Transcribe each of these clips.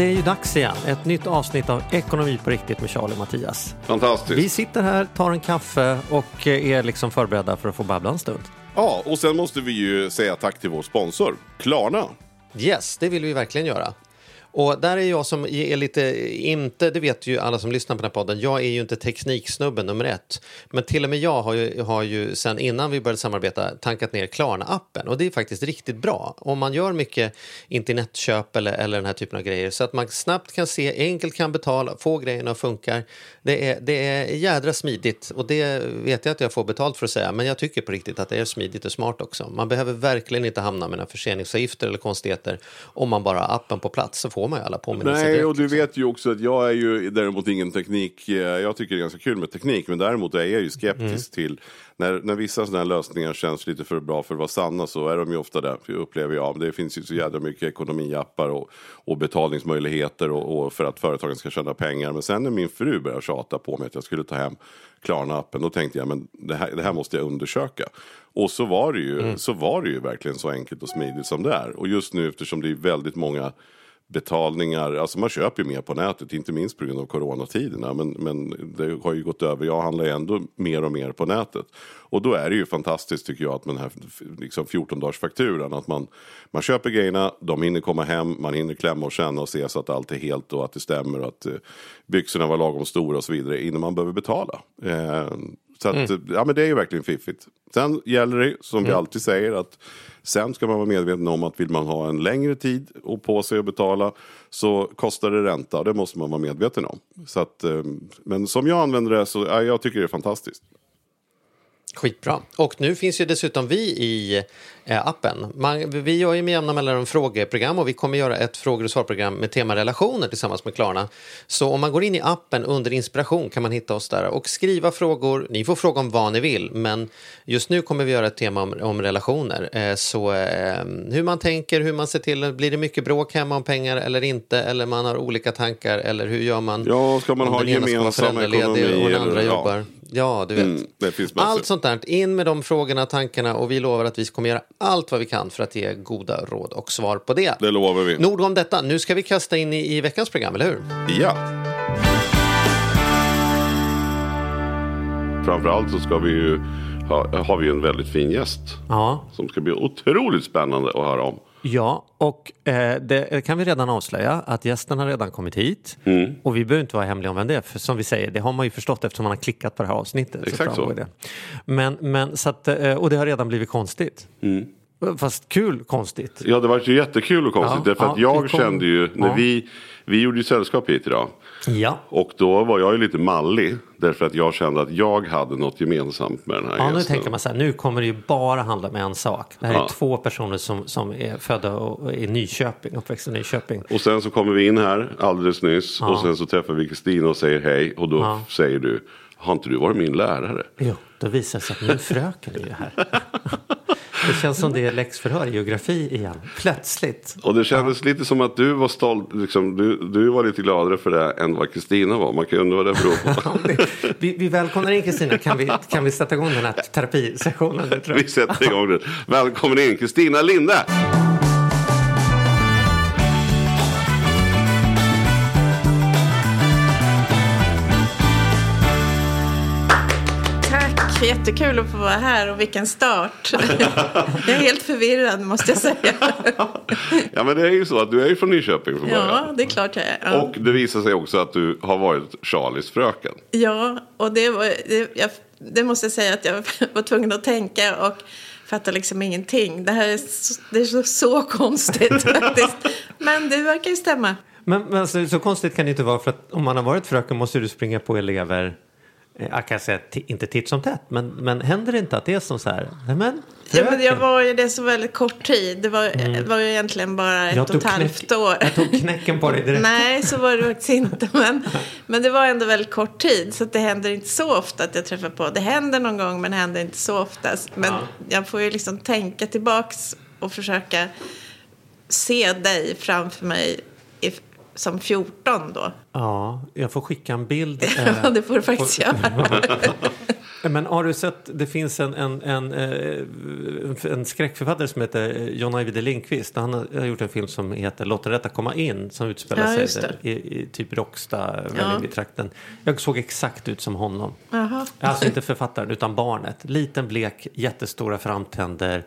Det är ju dags igen. Ett nytt avsnitt av Ekonomi på riktigt med Charlie och Mattias. Fantastiskt. Vi sitter här, tar en kaffe och är liksom förberedda för att få babbla en stund. Ja, och sen måste vi ju säga tack till vår sponsor, Klarna. Yes, det vill vi verkligen göra. Och där är jag som är lite, inte, det vet ju alla som lyssnar på den här podden, jag är ju inte tekniksnubben nummer ett. Men till och med jag har ju, har ju sen innan vi började samarbeta tankat ner Klarna-appen och det är faktiskt riktigt bra. Om man gör mycket internetköp eller, eller den här typen av grejer så att man snabbt kan se, enkelt kan betala, få grejerna att funka. Det är, det är jädra smidigt och det vet jag att jag får betalt för att säga men jag tycker på riktigt att det är smidigt och smart också. Man behöver verkligen inte hamna med några förseningsavgifter eller konstigheter om man bara har appen på plats så får man ju alla påminnelser Nej, direkt, och du liksom. vet ju också att jag är ju däremot ingen teknik. eh, Jag tycker det är ganska kul med teknik, men däremot är jag ju skeptisk Mm. till när, när vissa sådana här lösningar känns lite för bra för att vara sanna så är de ju ofta där, upplever jag. Det finns ju så jädra mycket ekonomiappar och, och betalningsmöjligheter och, och för att företagen ska tjäna pengar. Men sen när min fru började tjata på mig att jag skulle ta hem Klarna-appen, då tänkte jag men det här, det här måste jag undersöka. Och så var, det ju, så var det ju verkligen så enkelt och smidigt som det är. Och just nu eftersom det är väldigt många betalningar, alltså man köper ju mer på nätet, inte minst på grund av coronatiderna. Men, men det har ju gått över, jag handlar ju ändå mer och mer på nätet. Och då är det ju fantastiskt tycker jag att med den här liksom 14-dagarsfakturan, att man, man köper grejerna, de hinner komma hem, man hinner klämma och känna och se så att allt är helt och att det stämmer och att eh, byxorna var lagom stora och så vidare innan man behöver betala. Eh, så att, ja men det är ju verkligen fiffigt. Sen gäller det, som vi alltid säger, att sen ska man vara medveten om att vill man ha en längre tid och på sig att betala så kostar det ränta och det måste man vara medveten om. Så att, eh, men som jag använder det så, ja, jag tycker det är fantastiskt. Skitbra. Och nu finns ju dessutom vi i eh, appen. Man, vi gör ju med jämna mellanrum frågeprogram och vi kommer göra ett frågor och svarprogram med tema relationer tillsammans med Klarna. Så om man går in i appen under inspiration kan man hitta oss där och skriva frågor. Ni får fråga om vad ni vill, men just nu kommer vi göra ett tema om, om relationer. Eh, så eh, hur man tänker, hur man ser till, blir det mycket bråk hemma om pengar eller inte? Eller man har olika tankar eller hur gör man? Ja, ska man ha gemensam ekonomi och andra eller- ja. jobbar? Ja, du vet. Mm, det finns massor. Allt sånt där. In med de frågorna, tankarna och vi lovar att vi kommer göra allt vad vi kan för att ge goda råd och svar på det. Det lovar vi. Nog om detta. Nu ska vi kasta in i, i veckans program, eller hur? Ja. Framförallt så ska vi ju ha, har vi en väldigt fin gäst. Ja. Som ska bli otroligt spännande att höra om. Ja, och eh, det kan vi redan avslöja att gästen har redan kommit hit. Mm. Och vi behöver inte vara hemliga om vem det är, för som vi säger, det har man ju förstått eftersom man har klickat på det här avsnittet. Exakt så. Det. Men, men, så att, eh, och det har redan blivit konstigt. Mm. Fast kul konstigt. Ja, det var ju jättekul och konstigt. Ja, därför att ja, jag vi kom- kände ju, när ja. vi, vi gjorde ju sällskap hit idag. Ja. Och då var jag ju lite mallig. Därför att jag kände att jag hade något gemensamt med den här Ja, nu gästen. tänker man så här, nu kommer det ju bara handla om en sak. Det här Ja. är två personer som, som är födda och i Nyköping, uppväxta i Nyköping. Och sen så kommer vi in här alldeles nyss. Ja. Och sen så träffar vi Kristina och säger hej. Och då Ja. säger du, har inte du varit min lärare? Jo, då visar det sig att min fröken är ju här. Det känns som det är läxförhör i geografi igen. Plötsligt. Och det kändes lite som att du var stolt, liksom, du, du var lite gladare för det än vad Kristina var. Man kan ju undra vad det beror på. Vi, vi välkomnar in Kristina. Kan vi, kan vi sätta igång den här terapisessionen? Vi sätter igång det. Välkommen in Kristina Linde! Jättekul att få vara här och vilken start. Jag är helt förvirrad måste jag säga. Ja men det är ju så att du är ju från Nyköping från Ja, början. det är klart jag är. Ja, Och det visar sig också att du har varit Charlies fröken. ja och det, var, det, jag, det måste jag säga att jag var tvungen att tänka och fattar liksom ingenting. Det här är så, det är så, så konstigt faktiskt. Men det verkar ju stämma. Men, men alltså, så konstigt kan det inte vara för att om man har varit fröken måste du springa på elever jag kan säga inte titt som tätt, men, men händer det inte att det är som så här? Nej, men, Ja, men jag var ju det så väldigt kort tid. Det var, var ju egentligen bara ett och ett halvt år. Jag tog knäcken på dig direkt. Nej, så var det faktiskt inte. Men, men det var ändå väldigt kort tid. Så det händer inte så ofta att jag träffar på. Det händer någon gång, men det händer inte så oftast. Men jag får ju liksom tänka tillbaks och försöka se dig framför mig som 14 då. Ja, jag får skicka en bild. eh, Ja, det får du faktiskt göra. Men har du sett, det finns en, en, en, eh, en skräckförfattare som heter eh, John Ajvide Lindqvist. Han har gjort en film som heter Låt det rätta komma in som utspelar Ja, sig i, i typ Råcksta, Vällingby-trakten. Jag såg exakt ut som honom. Jaha. Alltså inte författaren utan barnet. Liten blek, jättestora framtänder,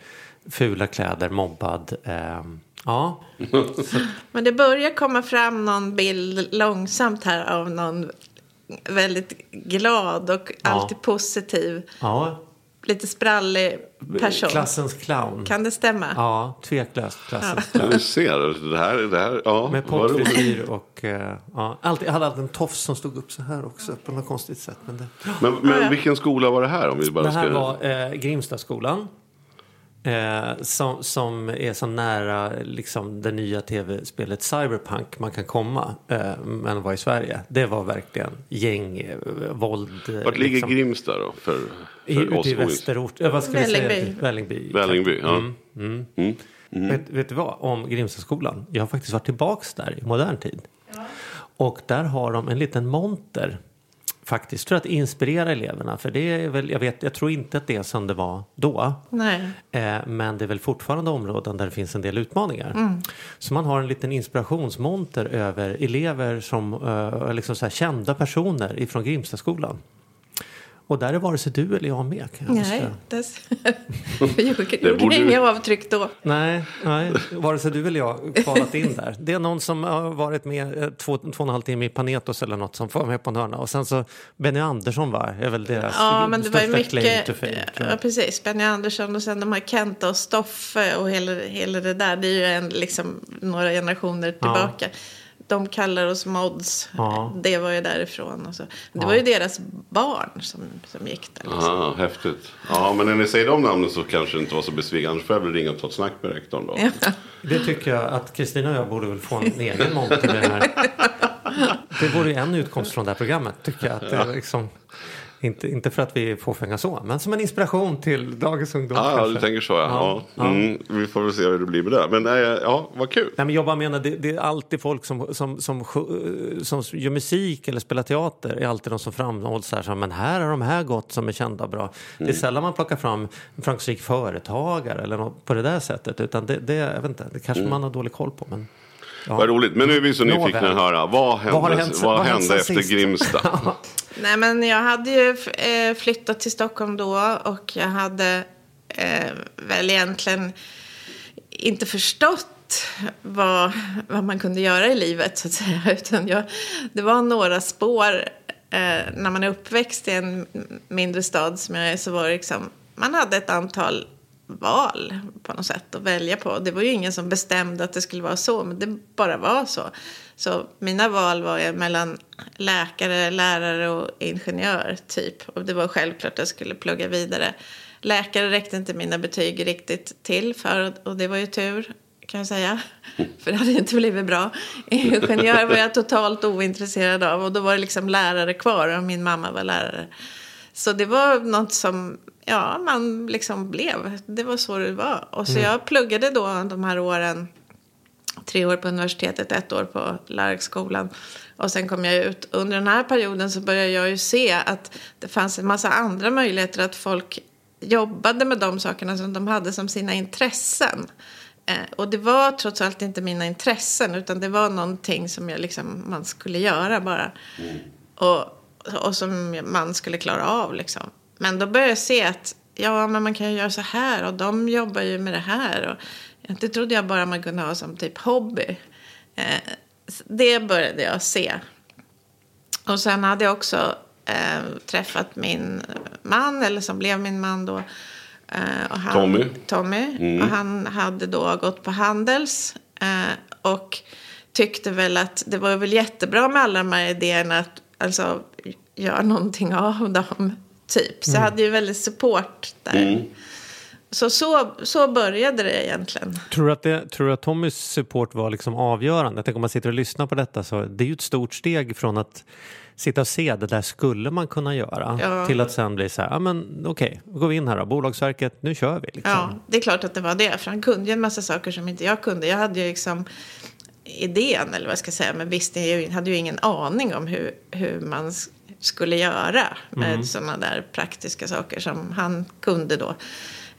fula kläder, mobbad. ehm, ja, Men det börjar komma fram någon bild långsamt här av någon väldigt glad och alltid positiv, ja. lite sprallig person. Klassens clown. Kan det stämma? Ja, tveklöst klassens Ja, clown. Du ser, det här, det här ja. Med poddfrisyr och... eh, ja, alltid, jag hade alltid en tofs som stod upp så här också på något konstigt sätt. Men det, Men, men vilken skola var det här? Om vi bara det här ska... var eh, Grimstaskolan. Eh, som, som är så nära liksom, det nya tv-spelet Cyberpunk man kan komma. Eh, men var i Sverige. Det var verkligen gäng, eh, våld. Vart ligger liksom, Grimsta då? För, i, för oss i oinns- västerort. Eh, vad ska vi säga? Vällingby. Vällingby. Vällingby, ja. Mm. Mm. Vet, vet du vad? Om Grimstaskolan. Jag har faktiskt varit tillbaks där i modern tid. Och där har de en liten monter. Faktiskt för att inspirera eleverna. För det är väl, jag, vet, jag tror inte att det är som det var då. Nej. Eh, men det är väl fortfarande områden där det finns en del utmaningar. Så man har en liten inspirationsmonter över elever som eh, liksom så kända personer ifrån Grimstaskolan. Och där är vare sig du eller jag med. Kan jag Nej, säga. det gjorde, gjorde borde- inga avtryck då. Nej, nej, vare sig du eller jag kvalat in där. Det är någon som har varit med eh, två, två och en halv timme i Panetos eller något som får med på en hörna. Och sen så Benny Andersson var, är väl deras Ja, men det var mycket, to fame, ja precis, Benny Andersson och sen de här Kenta och Stoffe och hela, hela det där. Det är ju en, liksom, några generationer tillbaka. De kallar oss mods. Ja. Det var ju därifrån. Och så. Det var ju deras barn som, som gick där. Liksom. Ah, häftigt. Ja, men när ni säger de namnen så kanske det inte var så besviken. Annars får jag väl ringa och ta ett snack med rektorn då. Det tycker jag att Kristina och jag borde väl få en egen monter med det här. Det vore ju en utkomst från det här programmet tycker jag. Att det är liksom, inte, inte för att vi är fåfänga så, men som en inspiration till dagens ungdom. Ja, kanske. du tänker så ja. Ja. Mm, vi får väl se hur det blir med det. Men eh, ja, vad kul. Nej, men jag bara menar, det, det är alltid folk som, som, som, sj- som gör musik eller spelar teater är alltid de som framhålls så här, som, men här har de här gått som är kända bra. Det är sällan man plockar fram en framgångsrik företagare eller något på det där sättet. Utan det, det, jag vet inte, det kanske man har dålig koll på. Men, ja. Vad roligt. Men nu är vi så nyfikna att höra. Vad hände, Vad hänt vad vad hände efter sist? Grimsta? Nej, men jag hade ju eh, flyttat till Stockholm då och jag hade eh, väl egentligen inte förstått vad, vad man kunde göra i livet så att säga. Utan jag, det var några spår. Eh, när man är uppväxt i en mindre stad som jag är så var det liksom, man hade ett antal val på något sätt att välja på. Det var ju ingen som bestämde att det skulle vara så, men det bara var så. Så mina val var ju mellan läkare, lärare och ingenjör typ. Och det var självklart att jag skulle plugga vidare. Läkare räckte inte mina betyg riktigt till för och det var ju tur kan jag säga. För det hade inte blivit bra. Ingenjör var jag totalt ointresserad av och då var det liksom lärare kvar och min mamma var lärare. Så det var något som, ja, man liksom blev. Det var så det var. Och så jag pluggade då de här åren, tre år på universitetet, ett år på lärarhögskolan. Och sen kom jag ut. Under den här perioden så började jag ju se att det fanns en massa andra möjligheter att folk jobbade med de sakerna som de hade som sina intressen. Eh, och det var trots allt inte mina intressen utan det var någonting som jag liksom, man skulle göra bara. Och, och som man skulle klara av liksom. Men då började jag se att ja, men man kan ju göra så här och de jobbar ju med det här. Och det trodde jag bara man kunde ha som typ hobby. Eh, det började jag se. Och sen hade jag också eh, träffat min man, eller som blev min man då. Eh, och han, Tommy. Tommy. Och han hade då gått på Handels. Och tyckte väl att det var väl jättebra med alla de här idéerna. Att, alltså, göra någonting av dem, typ. Så jag hade ju väldigt support där. Så, så så började det egentligen. Tror du att, det, tror du att Tommys support var liksom avgörande? Jag tänker om man sitter och lyssnar på detta så det är ju ett stort steg från att sitta och se det där skulle man kunna göra Ja. till att sen bli så här, ja men okej, då går vi in här då, Bolagsverket, nu kör vi. Liksom. Ja, det är klart att det var det. För han kunde ju en massa saker som inte jag kunde. Jag hade ju liksom idén, eller vad jag ska säga, men visste ju, hade ju ingen aning om hur, hur man skulle göra med Mm. sådana där praktiska saker som han kunde då.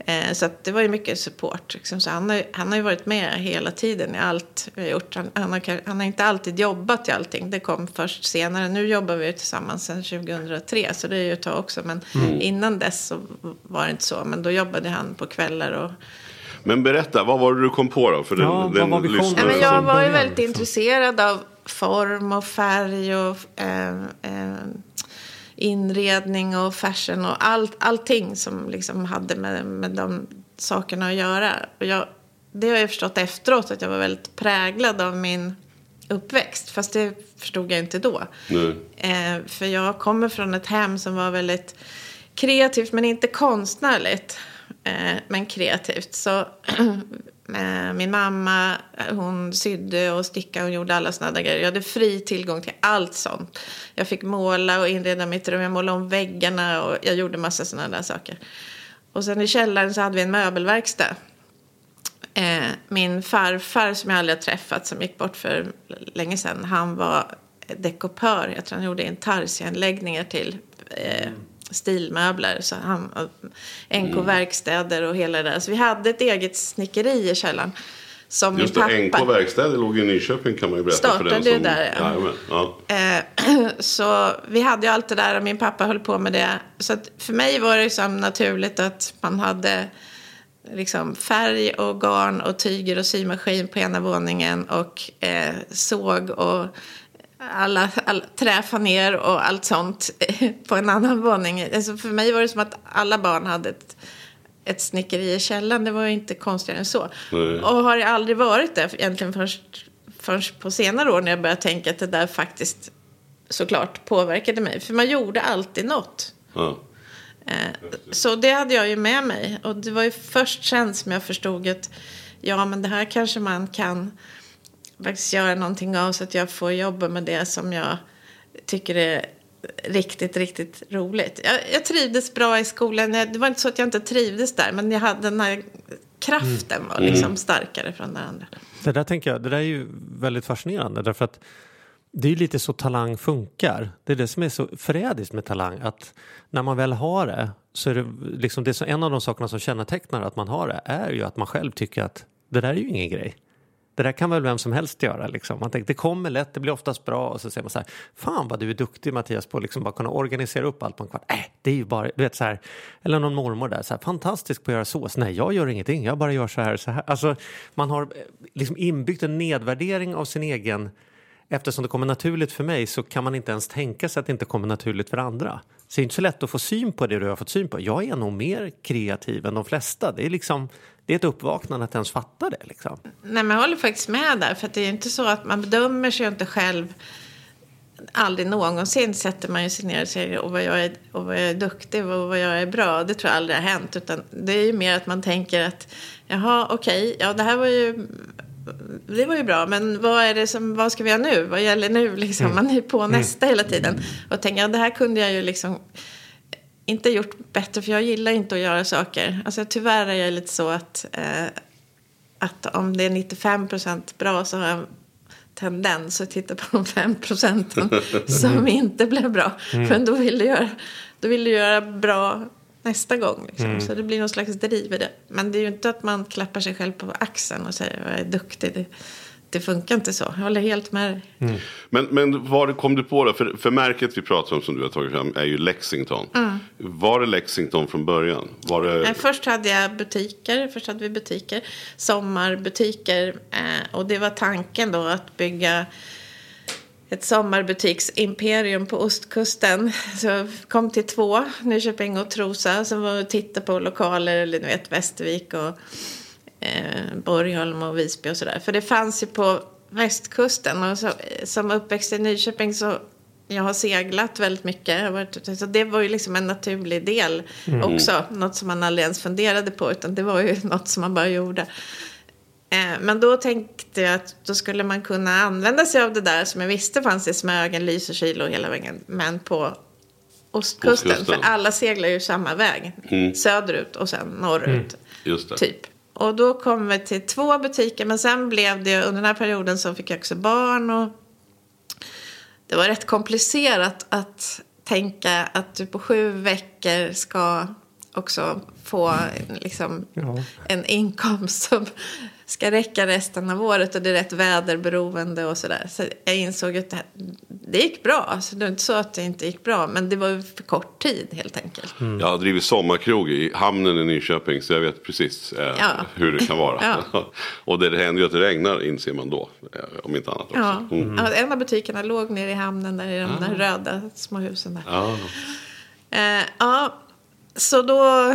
Eh, så att det var ju mycket support. Liksom. Så han, har, ju- han har ju varit med hela tiden i allt vi har gjort. Han, han, har, han har inte alltid jobbat i allting. Det kom först senare. Nu jobbar vi ju tillsammans sedan 2003, så det är ju ett tag också. Men innan dess så var det inte så. Men då jobbade han på kvällar och Men berätta, vad var det du kom på då? För den, Ja, den var Ja, men jag var ju väldigt liksom. intresserad av form och färg och eh, eh, inredning och fashion och allt, allting som liksom hade med, med de sakerna att göra. Och jag, det har jag förstått efteråt att jag var väldigt präglad av min uppväxt. Fast det förstod jag inte då. Eh, för jag kommer från ett hem som var väldigt kreativt men inte konstnärligt. Eh, men kreativt. Så eh, Eh, min mamma eh, hon sydde och stickade och gjorde alla sådana där grejer. Jag hade fri tillgång till allt sånt. Jag fick måla och inreda mitt rum. Jag målade om väggarna och jag gjorde massa sådana där saker. Och sen i källaren så hade vi en möbelverkstad. Eh, min farfar som jag aldrig har träffat, som gick bort för länge sedan, han var dekopör. Jag tror han gjorde intarsianläggningar till eh, mm stilmöbler. Så han, NK Verkstäder och hela det där. Så vi hade ett eget snickeri i källaren. Som Just det, pappa... NK Verkstäder låg i Nyköping kan man ju berätta för den Startade ju som... där, ja. Jajamän, ja. Eh, så vi hade ju allt det där och min pappa höll på med det. Så att för mig var det liksom naturligt att man hade liksom färg och garn och tyger och symaskin på ena våningen och eh, såg och alla, all, träfaner och allt sånt på en annan våning. Alltså för mig var det som att alla barn hade ett, ett snickeri i källaren. Det var ju inte konstigare än så. Nej. Och har det aldrig varit det egentligen först, först på senare år när jag började tänka att det där faktiskt såklart påverkade mig. För man gjorde alltid något. Ja. Eh, så det hade jag ju med mig. Och det var ju först sen som jag förstod att ja, men det här kanske man kan faktiskt göra någonting av så att jag får jobba med det som jag tycker är riktigt, riktigt roligt. Jag, jag trivdes bra i skolan. Det var inte så att jag inte trivdes där, men jag hade den här kraften var liksom starkare från den andra. Det där tänker jag, det där är ju väldigt fascinerande därför att det är ju lite så talang funkar. Det är det som är så förrädiskt med talang att när man väl har det så är det liksom det är så en av de sakerna som kännetecknar att man har det är ju att man själv tycker att det där är ju ingen grej. Det där kan väl vem som helst göra. Liksom. Man tänker, det kommer lätt, det blir oftast bra och så säger man så här, fan vad du är duktig Mattias på att liksom bara kunna organisera upp allt på en kvart. Äh, det är ju bara, du vet så här, eller någon mormor där, så här, fantastisk på att göra sås. Nej, jag gör ingenting, jag bara gör så här, så här. Alltså, man har eh, liksom inbyggt en nedvärdering av sin egen Eftersom det kommer naturligt för mig så kan man inte ens tänka sig att det inte kommer naturligt för andra. Så det är inte så lätt att få syn på det du har fått syn på. Jag är nog mer kreativ än de flesta. Det är, liksom, det är ett uppvaknande att ens fatta det. Liksom. Nej, men jag håller faktiskt med där. För att det är ju inte så att man bedömer sig inte själv. Aldrig någonsin sätter man ju sig ner och säger och vad, jag är, och vad jag är duktig och vad jag är bra. Det tror jag aldrig har hänt. Utan det är ju mer att man tänker att jaha, okej, ja det här var ju det var ju bra, men vad, är det som, vad ska vi göra nu? Vad gäller nu? Liksom? Man är på nästa hela tiden. Och tänker, ja, det här kunde jag ju liksom inte gjort bättre, för jag gillar inte att göra saker. Alltså, tyvärr är jag lite så att, eh, att om det är 95 procent bra så har jag en tendens att titta på de 5 procenten som inte blev bra. För då vill du göra, då vill du göra bra nästa gång. Liksom. Så det blir någon slags driv i det. Men det är ju inte att man klappar sig själv på axeln och säger att jag är duktig. Det, det funkar inte så. Jag håller helt med dig. Men, men var kom du på det? För, för märket vi pratar om som du har tagit fram är ju Lexington. Var det Lexington från början? Var det... Nej, först hade jag butiker. Först hade vi butiker. Sommarbutiker. Eh, och det var tanken då att bygga ett sommarbutiksimperium på ostkusten. Så jag kom till två, Nyköping och Trosa. Sen var och tittade på lokaler, eller ni vet Västervik och eh, Borgholm och Visby och sådär. För det fanns ju på västkusten. Och så, som uppväxt i Nyköping så jag har seglat väldigt mycket. Varit, så det var ju liksom en naturlig del också. Något som man aldrig ens funderade på. Utan det var ju något som man bara gjorde. Eh, Men då tänkte jag att då skulle man kunna använda sig av det där som jag visste fanns i Smögen, Lysekil och hela vägen. Men på ostkusten. Ostkusten. För alla seglar ju samma väg. Söderut och sen norrut. Just det. Typ. Och då kom vi till två butiker. Men sen blev det, under den här perioden så fick jag också barn. Och det var rätt komplicerat att tänka att du på sju veckor ska också få liksom, Ja. en inkomst som ska räcka resten av året och det är rätt väderberoende och sådär. Så jag insåg att det, här, det gick bra. Alltså, det är inte så att det inte gick bra, men det var ju för kort tid helt enkelt. Jag har drivit sommarkrog i hamnen i Nyköping så jag vet precis eh, Ja. hur det kan vara. Ja. och det händer ju att det regnar inser man då. Eh, om inte annat också. Ja. Mm. Ja, en av butikerna låg nere i hamnen där i de där röda små husen där. Ja. Eh, ja, så då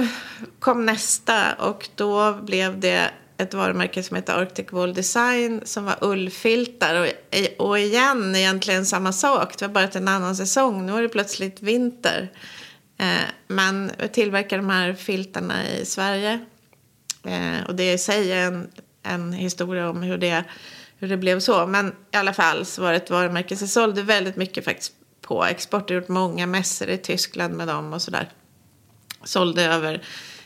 kom nästa och då blev det ett varumärke som heter Arctic Wall Design som var ullfiltar. Och, och igen egentligen samma sak, det var bara en annan säsong. Nu är det plötsligt vinter. Eh, men vi tillverkar de här filtarna i Sverige. Eh, och det är i sig en, en historia om hur det, hur det blev så. Men i alla fall så var det ett varumärke. som sålde väldigt mycket faktiskt på export. Jag har gjort många mässor i Tyskland med dem och sådär. Sålde över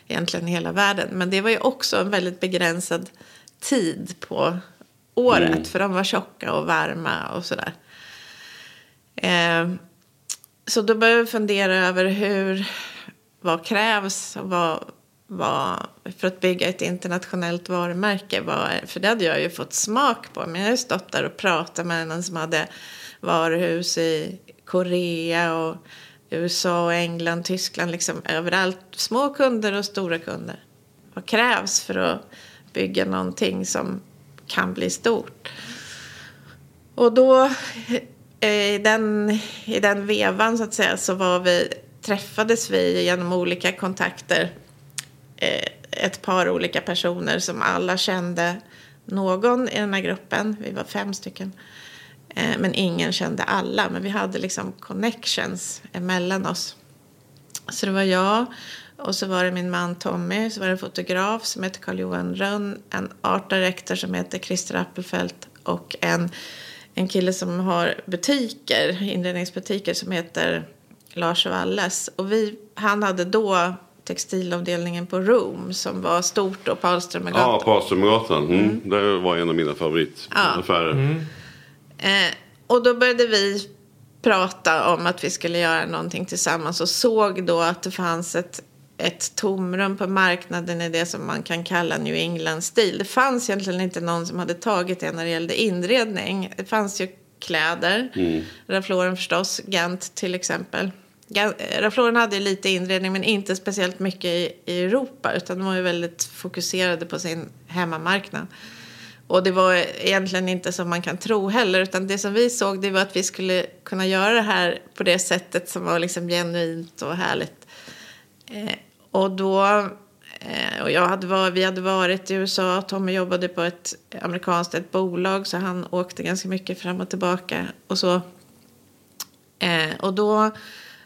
egentligen hela världen. Men det var ju också en väldigt begränsad tid på året. För de var tjocka och varma och sådär. Eh, så då började jag fundera över hur, vad krävs och vad, vad, för att bygga ett internationellt varumärke. Vad, för det hade jag ju fått smak på. Men jag har ju stått där och pratat med någon som hade varuhus i Korea och USA, och England, Tyskland, liksom överallt. Små kunder och stora kunder. Vad krävs för att bygga någonting som kan bli stort? Och då eh, i den, i den vevan så att säga så var vi, träffades vi genom olika kontakter. Eh, ett par olika personer som alla kände någon i den här gruppen. Vi var fem stycken. Eh, men ingen kände alla. Men vi hade liksom connections emellan oss. Så det var jag och så var det min man Tommy. Så var det en fotograf som heter Carl-Johan Rönn. En art director som heter Christer Appelfelt. Och en, en kille som har butiker, inredningsbutiker som heter Lars Walles. Och vi, han hade då textilavdelningen på Room som var stort då på Alströmergatan. Ja, på Aströmergatan. Mm. Det var en av mina favoritaffärer. Eh, och då började vi prata om att vi skulle göra någonting tillsammans och såg då att det fanns ett, ett tomrum på marknaden i det som man kan kalla New England-stil. Det fanns egentligen inte någon som hade tagit det när det gällde inredning. Det fanns ju kläder, Ralph Lauren förstås, Gant till exempel. Eh, Ralph Lauren hade lite inredning men inte speciellt mycket i, i Europa utan de var ju väldigt fokuserade på sin hemmamarknad. Och det var egentligen inte som man kan tro heller. Utan det som vi såg det var att vi skulle kunna göra det här på det sättet som var liksom genuint och härligt. Eh, och då, eh, och jag hade var, vi hade varit i USA. Tommy jobbade på ett amerikanskt ett bolag så han åkte ganska mycket fram och tillbaka. Och så. Eh, och då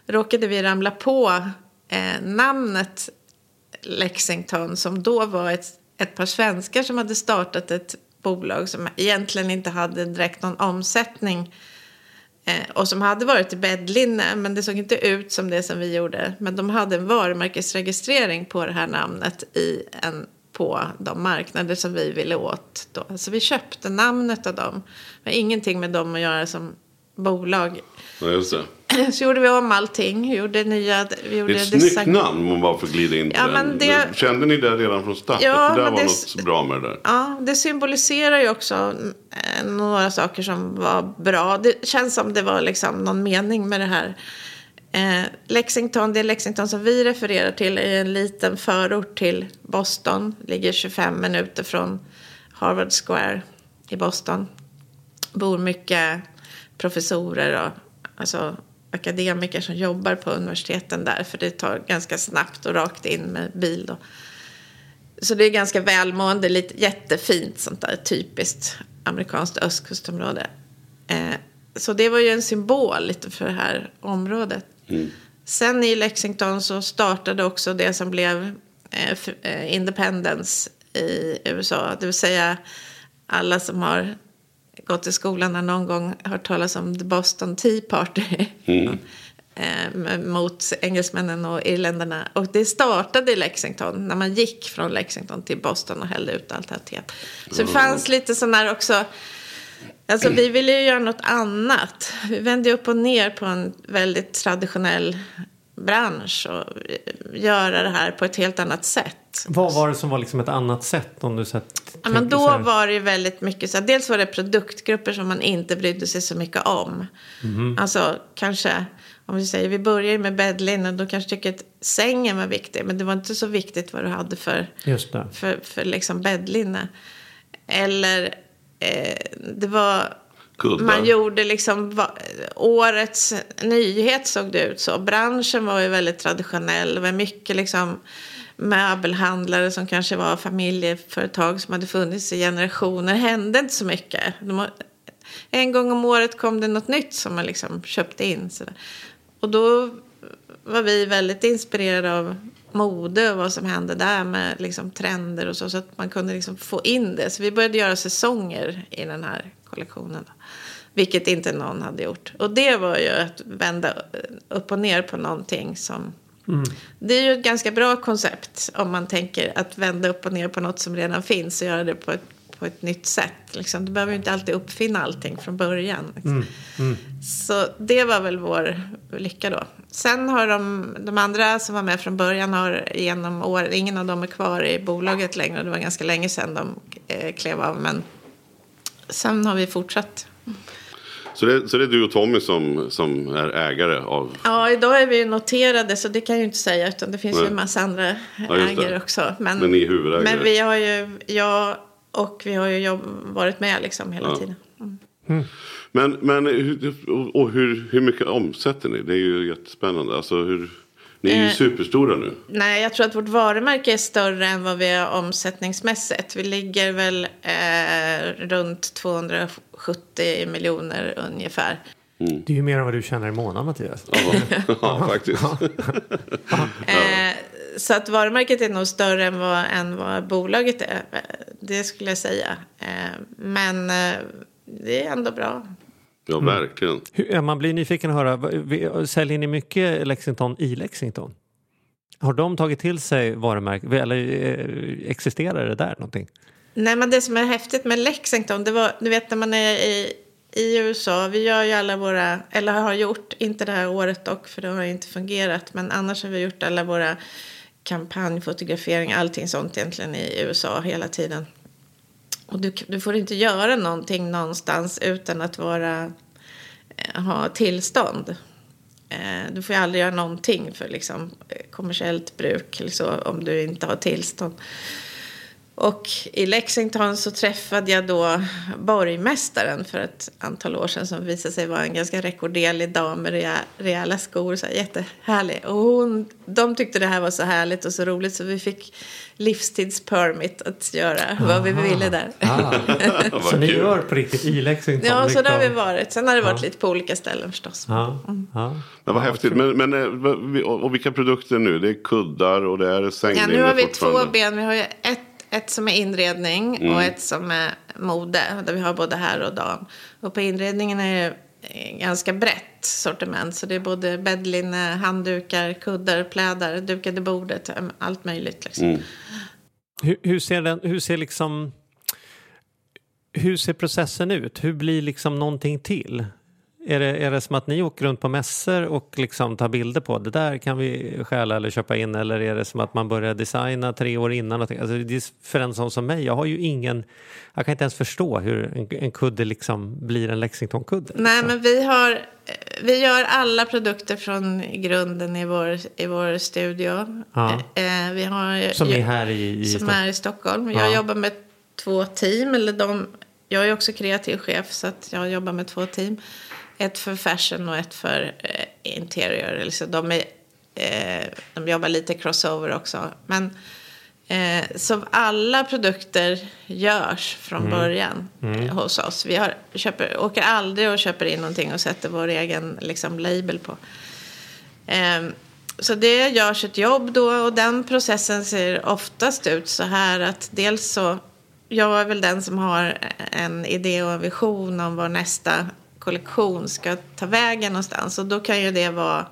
råkade vi ramla på eh, namnet Lexington som då var ett, ett par svenskar som hade startat ett bolag som egentligen inte hade direkt någon omsättning eh, och som hade varit i bäddlinne men det såg inte ut som det som vi gjorde. Men de hade en varumärkesregistrering på det här namnet i en, på de marknader som vi ville åt. Då. Så vi köpte namnet av dem. Men ingenting med dem att göra som bolag. Ja, just det. Så gjorde vi om allting. Gjorde nya... Vi gjorde Det är ett snyggt namn om man bara får glida in på Ja, den. det- Kände ni det redan från start? Ja, det där var det- något bra med det där. Ja, det symboliserar ju också några saker som var bra. Det känns som det var liksom någon mening med det här. Eh, Lexington, det Lexington som vi refererar till är en liten förort till Boston. Ligger 25 minuter från Harvard Square i Boston. Bor mycket professorer och alltså, akademiker som jobbar på universiteten där. För det tar ganska snabbt och rakt in med bil. Då. Så det är ganska välmående, lite jättefint sånt där typiskt amerikanskt östkustområde. Eh, så det var ju en symbol lite för det här området. Sen i Lexington så startade också det som blev eh, eh, Independence i USA. Det vill säga alla som har gått i skolan har någon gång hört talas om The Boston Tea Party. eh, mot engelsmännen och irländarna. Och det startade i Lexington när man gick från Lexington till Boston och hällde ut allt det här teet. Så det fanns lite sån där också. Alltså vi ville ju göra något annat. Vi vände upp och ner på en väldigt traditionell bransch och göra det här på ett helt annat sätt. Vad var det som var liksom ett annat sätt? Om du sett, Ja, men då var det ju väldigt mycket så här, dels var det produktgrupper som man inte brydde sig så mycket om. Alltså kanske, om vi säger, vi börjar med bäddlinne, då kanske tycker att sängen var viktig, men det var inte så viktigt vad du hade för, för, för liksom bäddlinne. Eller eh, det var, Kuddar. man gjorde liksom, va, årets nyhet såg det ut så. Branschen var ju väldigt traditionell, det var mycket liksom möbelhandlare som kanske var familjeföretag som hade funnits i generationer. Det hände inte så mycket. De, en gång om året kom det något nytt som man liksom köpte in. Så. Och då var vi väldigt inspirerade av mode och vad som hände där med liksom trender och så. Så att man kunde liksom få in det. Så vi började göra säsonger i den här kollektionen. Då. Vilket inte någon hade gjort. Och det var ju att vända upp och ner på någonting som... Det är ju ett ganska bra koncept om man tänker att vända upp och ner på något som redan finns och göra det på ett, på ett nytt sätt. Liksom. Du behöver ju inte alltid uppfinna allting från början. Liksom. Så det var väl vår lycka då. Sen har de, de andra som var med från början har genom år, ingen av dem är kvar i bolaget längre. Det var ganska länge sedan de eh, klev av. Men sen har vi fortsatt. Så det, så det är du och Tommy som, som är ägare av... Ja, idag är vi noterade så det kan jag ju inte säga. Utan det finns Nej. ju en massa andra Ja, ägare också. Men, Men ni är huvudägare. Men vi har ju, jag och vi har ju jobb, varit med liksom hela Ja. tiden. Men, men hur, och- och hur, hur mycket omsätter ni? Det är ju jättespännande. Alltså hur, ni är ju Eh. superstora nu. Nej, jag tror att vårt varumärke är större än vad vi är omsättningsmässigt. Vi ligger väl eh, runt 270 miljoner ungefär. Det är ju mer än vad du tjänar i månaden Mattias. Ja, ja faktiskt. Eh, så att varumärket är nog större än vad, än vad bolaget är. Eh, Det skulle jag säga. Eh, men eh, det är ändå bra. Ja, verkligen. Hur, ja, man blir nyfiken att höra, säljer ni mycket Lexington i Lexington? Har de tagit till sig varumärket eller eh, existerar det där någonting? Nej, men det som är häftigt med Lexington, det var, du vet när man är i, i USA, vi gör ju alla våra, eller har gjort, inte det här året dock, för det har inte fungerat, men annars har vi gjort alla våra kampanjfotografering, allting sånt egentligen i USA hela tiden. Och du, du får inte göra någonting någonstans utan att vara, eh, ha tillstånd. Eh, du får ju aldrig göra någonting för liksom, eh, kommersiellt bruk så, om du inte har tillstånd. Och i Lexington så träffade jag då borgmästaren för ett antal år sedan som visade sig vara en ganska rekorderlig dam med rejäla skor. Så här, jättehärlig. Och hon, de tyckte det här var så härligt och så roligt så vi fick livstidspermit att göra vad vi ville där. Vad Så ni gör på riktigt i Lexington? Ja, så där har vi liksom? varit. Sen har det varit lite på olika ställen förstås. Ja, ja. Men vad häftigt. Men, men, eh, och vilka produkter nu? Det är kuddar och det är Ja, sänglinne nu har vi två ben. Vi har ju ett, ett som är inredning och ett som är mode. Där vi har både herr och dam. Och på inredningen är det ganska brett sortiment. Så det är både bäddlinne, handdukar, kuddar, plädar, dukade bordet. Allt möjligt liksom. Hur, hur ser den, hur ser liksom hur ser processen ut? Hur blir liksom någonting till? Är det, är det som att ni åker runt på mässor och liksom tar bilder på det där kan vi stjäla eller köpa in eller är det som att man börjar designa tre år innan? Alltså det är för en sån som mig, jag har ju ingen, jag kan inte ens förstå hur en, en kudde liksom blir en Lexington-kudde. Nej, liksom. men vi har... eh, Vi gör alla produkter från grunden i vår, i vår studio. Ja. Eh, vi har, Som är här i, i som är i Stockholm. Ja. Jag jobbar med två team. Eller de, jag är också kreativ chef så att jag jobbar med två team. Ett för fashion och ett för eh, interior. Alltså de, är, eh, de jobbar lite crossover också. Men Eh, så alla produkter görs från början eh, hos oss. Vi har, köper, åker aldrig och köper in någonting och sätter vår egen liksom, label på. Eh, så det görs ett jobb då och den processen ser oftast ut så här att dels så jag är väl den som har en idé och en vision om var nästa kollektion ska ta vägen någonstans och då kan ju det vara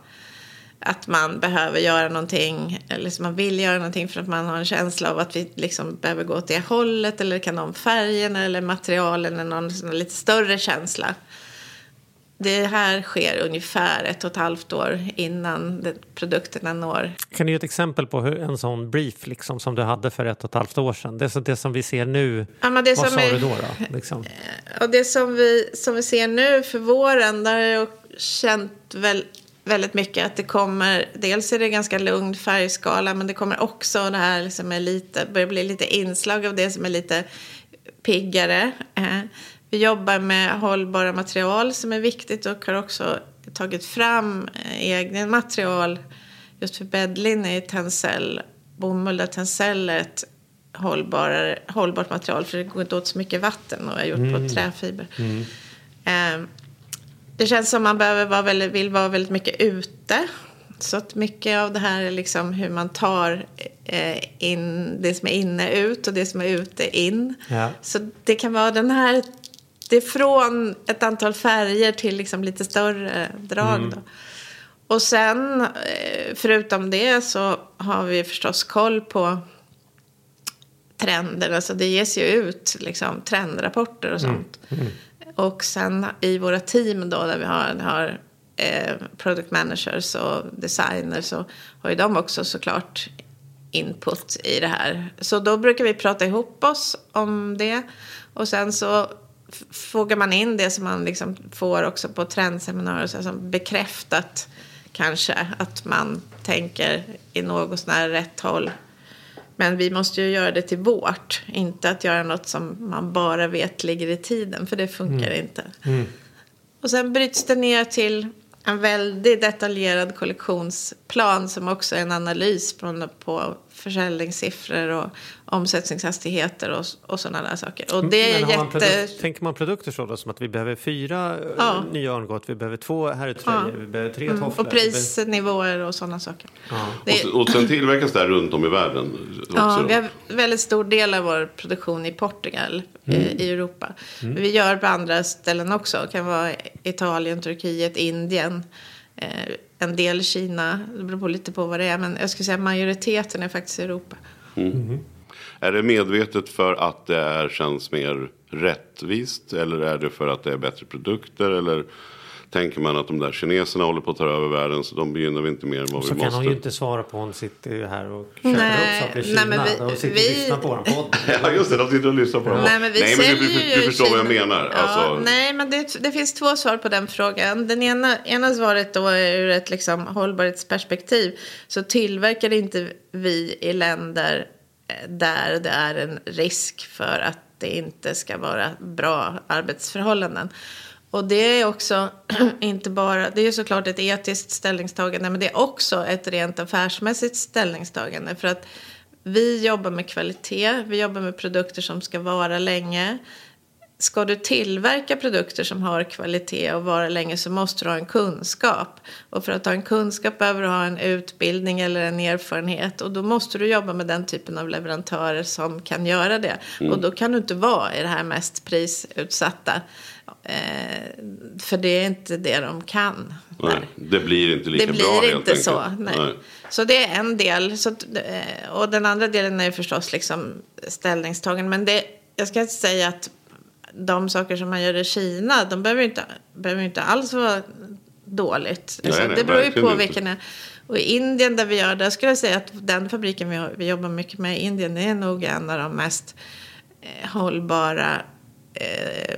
att man behöver göra någonting eller så man vill göra någonting för att man har en känsla av att vi liksom behöver gå åt det hållet eller kan om färgen eller materialen eller någon sån lite större känsla. Det här sker ungefär ett och ett halvt år innan produkterna når. Kan du ge ett exempel på hur en sån brief liksom, som du hade för ett och ett halvt år sedan? Det, så- det som vi ser nu, Ja, vad som sa är- du då? då? Liksom? Och det som vi, som vi ser nu för våren, där har jag känt väl, väldigt mycket att det kommer, dels är det ganska lugn färgskala, men det kommer också det här liksom är lite, börjar bli lite inslag av det som är lite piggare. Vi jobbar med hållbara material som är viktigt och har också tagit fram eh, egna material just för bäddlinne i tencel. Bomull där tencel är ett hållbarare, hållbart material för det går inte åt så mycket vatten och är gjort på träfiber. Eh, det känns som man behöver vara väldigt, vill vara väldigt mycket ute. Så att mycket av det här är liksom hur man tar eh, in det som är inne ut och det som är ute in. Ja. Så det kan vara den här, det är från ett antal färger till liksom lite större drag. Då. Och sen, eh, förutom det så har vi förstås koll på trender. Alltså det ges ju ut liksom, trendrapporter och sånt. Och sen i våra team då där vi har, har eh, product managers och designers så har ju de också såklart input i det här. Så då brukar vi prata ihop oss om det. Och sen så fogar man in det som man liksom får också på trendseminarier. Så som bekräftat kanske att man tänker i något sån här rätt håll. Men vi måste ju göra det till vårt. Inte att göra något som man bara vet ligger i tiden. För det funkar inte. Och sen bryts det ner till en väldigt detaljerad kollektionsplan som också är en analys på, på försäljningssiffror och omsättningshastigheter och, och sådana där saker. Och det är man jätte... produkt, tänker man produkter så då, som att vi behöver fyra eh, Ja. nya örngott, vi behöver två herrtröjor, Ja. vi behöver tre Mm, tofflor. och prisnivåer och sådana saker. Det, Och, sen- och sen tillverkas det här runt om i världen. Också. Ja, vi har en väldigt stor del av vår produktion i Portugal, Mm. i, i Europa. Men vi gör på andra ställen också. Det kan vara Italien, Turkiet, Indien. Eh, en del Kina. Det beror på lite på vad det är. Men jag skulle säga majoriteten är faktiskt i Europa. Är det medvetet för att det är, känns mer rättvist? Eller är det för att det är bättre produkter? Eller tänker man att de där kineserna håller på att ta över världen så de begynner vi inte mer än vad Så vi kan måste? hon ju inte svara på hon sitter ju här och köper Nej, upp saker i nej, Kina. men vi- och sitter vi- och lyssnar på vår podd. Ja just det, de sitter och lyssnar på dem. Nej, men vi Nej, men du, förstår vad jag Kina. menar. Ja, Alltså, Nej, men det, det finns två svar på den frågan. Den ena, ena svaret då är ur ett liksom hållbarhetsperspektiv. Så tillverkar inte vi i länder där det är en risk för att det inte ska vara bra arbetsförhållanden. Och det är också inte bara, det är ju såklart ett etiskt ställningstagande, men det är också ett rent affärsmässigt ställningstagande. För att vi jobbar med kvalitet, vi jobbar med produkter som ska vara länge. Ska du tillverka produkter som har kvalitet och vara länge så måste du ha en kunskap. Och för att ha en kunskap behöver du ha en utbildning eller en erfarenhet. Och då måste du jobba med den typen av leverantörer som kan göra det. Och då kan du inte vara i det här mest prisutsatta. Eh, för det är inte det de kan. nej, det blir inte lika Det bra blir helt inte så. Nej. Så det är en del. Så, eh, och den andra delen är ju förstås liksom ställningstagen. Men det, jag ska inte säga att de saker som man gör i Kina, de behöver inte, behöver inte alls vara dåligt. Nej, Alltså, nej, det beror ju på vilken är. Och i Indien där vi gör, där skulle jag säga att den fabriken vi, vi jobbar mycket med i Indien, är nog en av de mest eh, hållbara eh,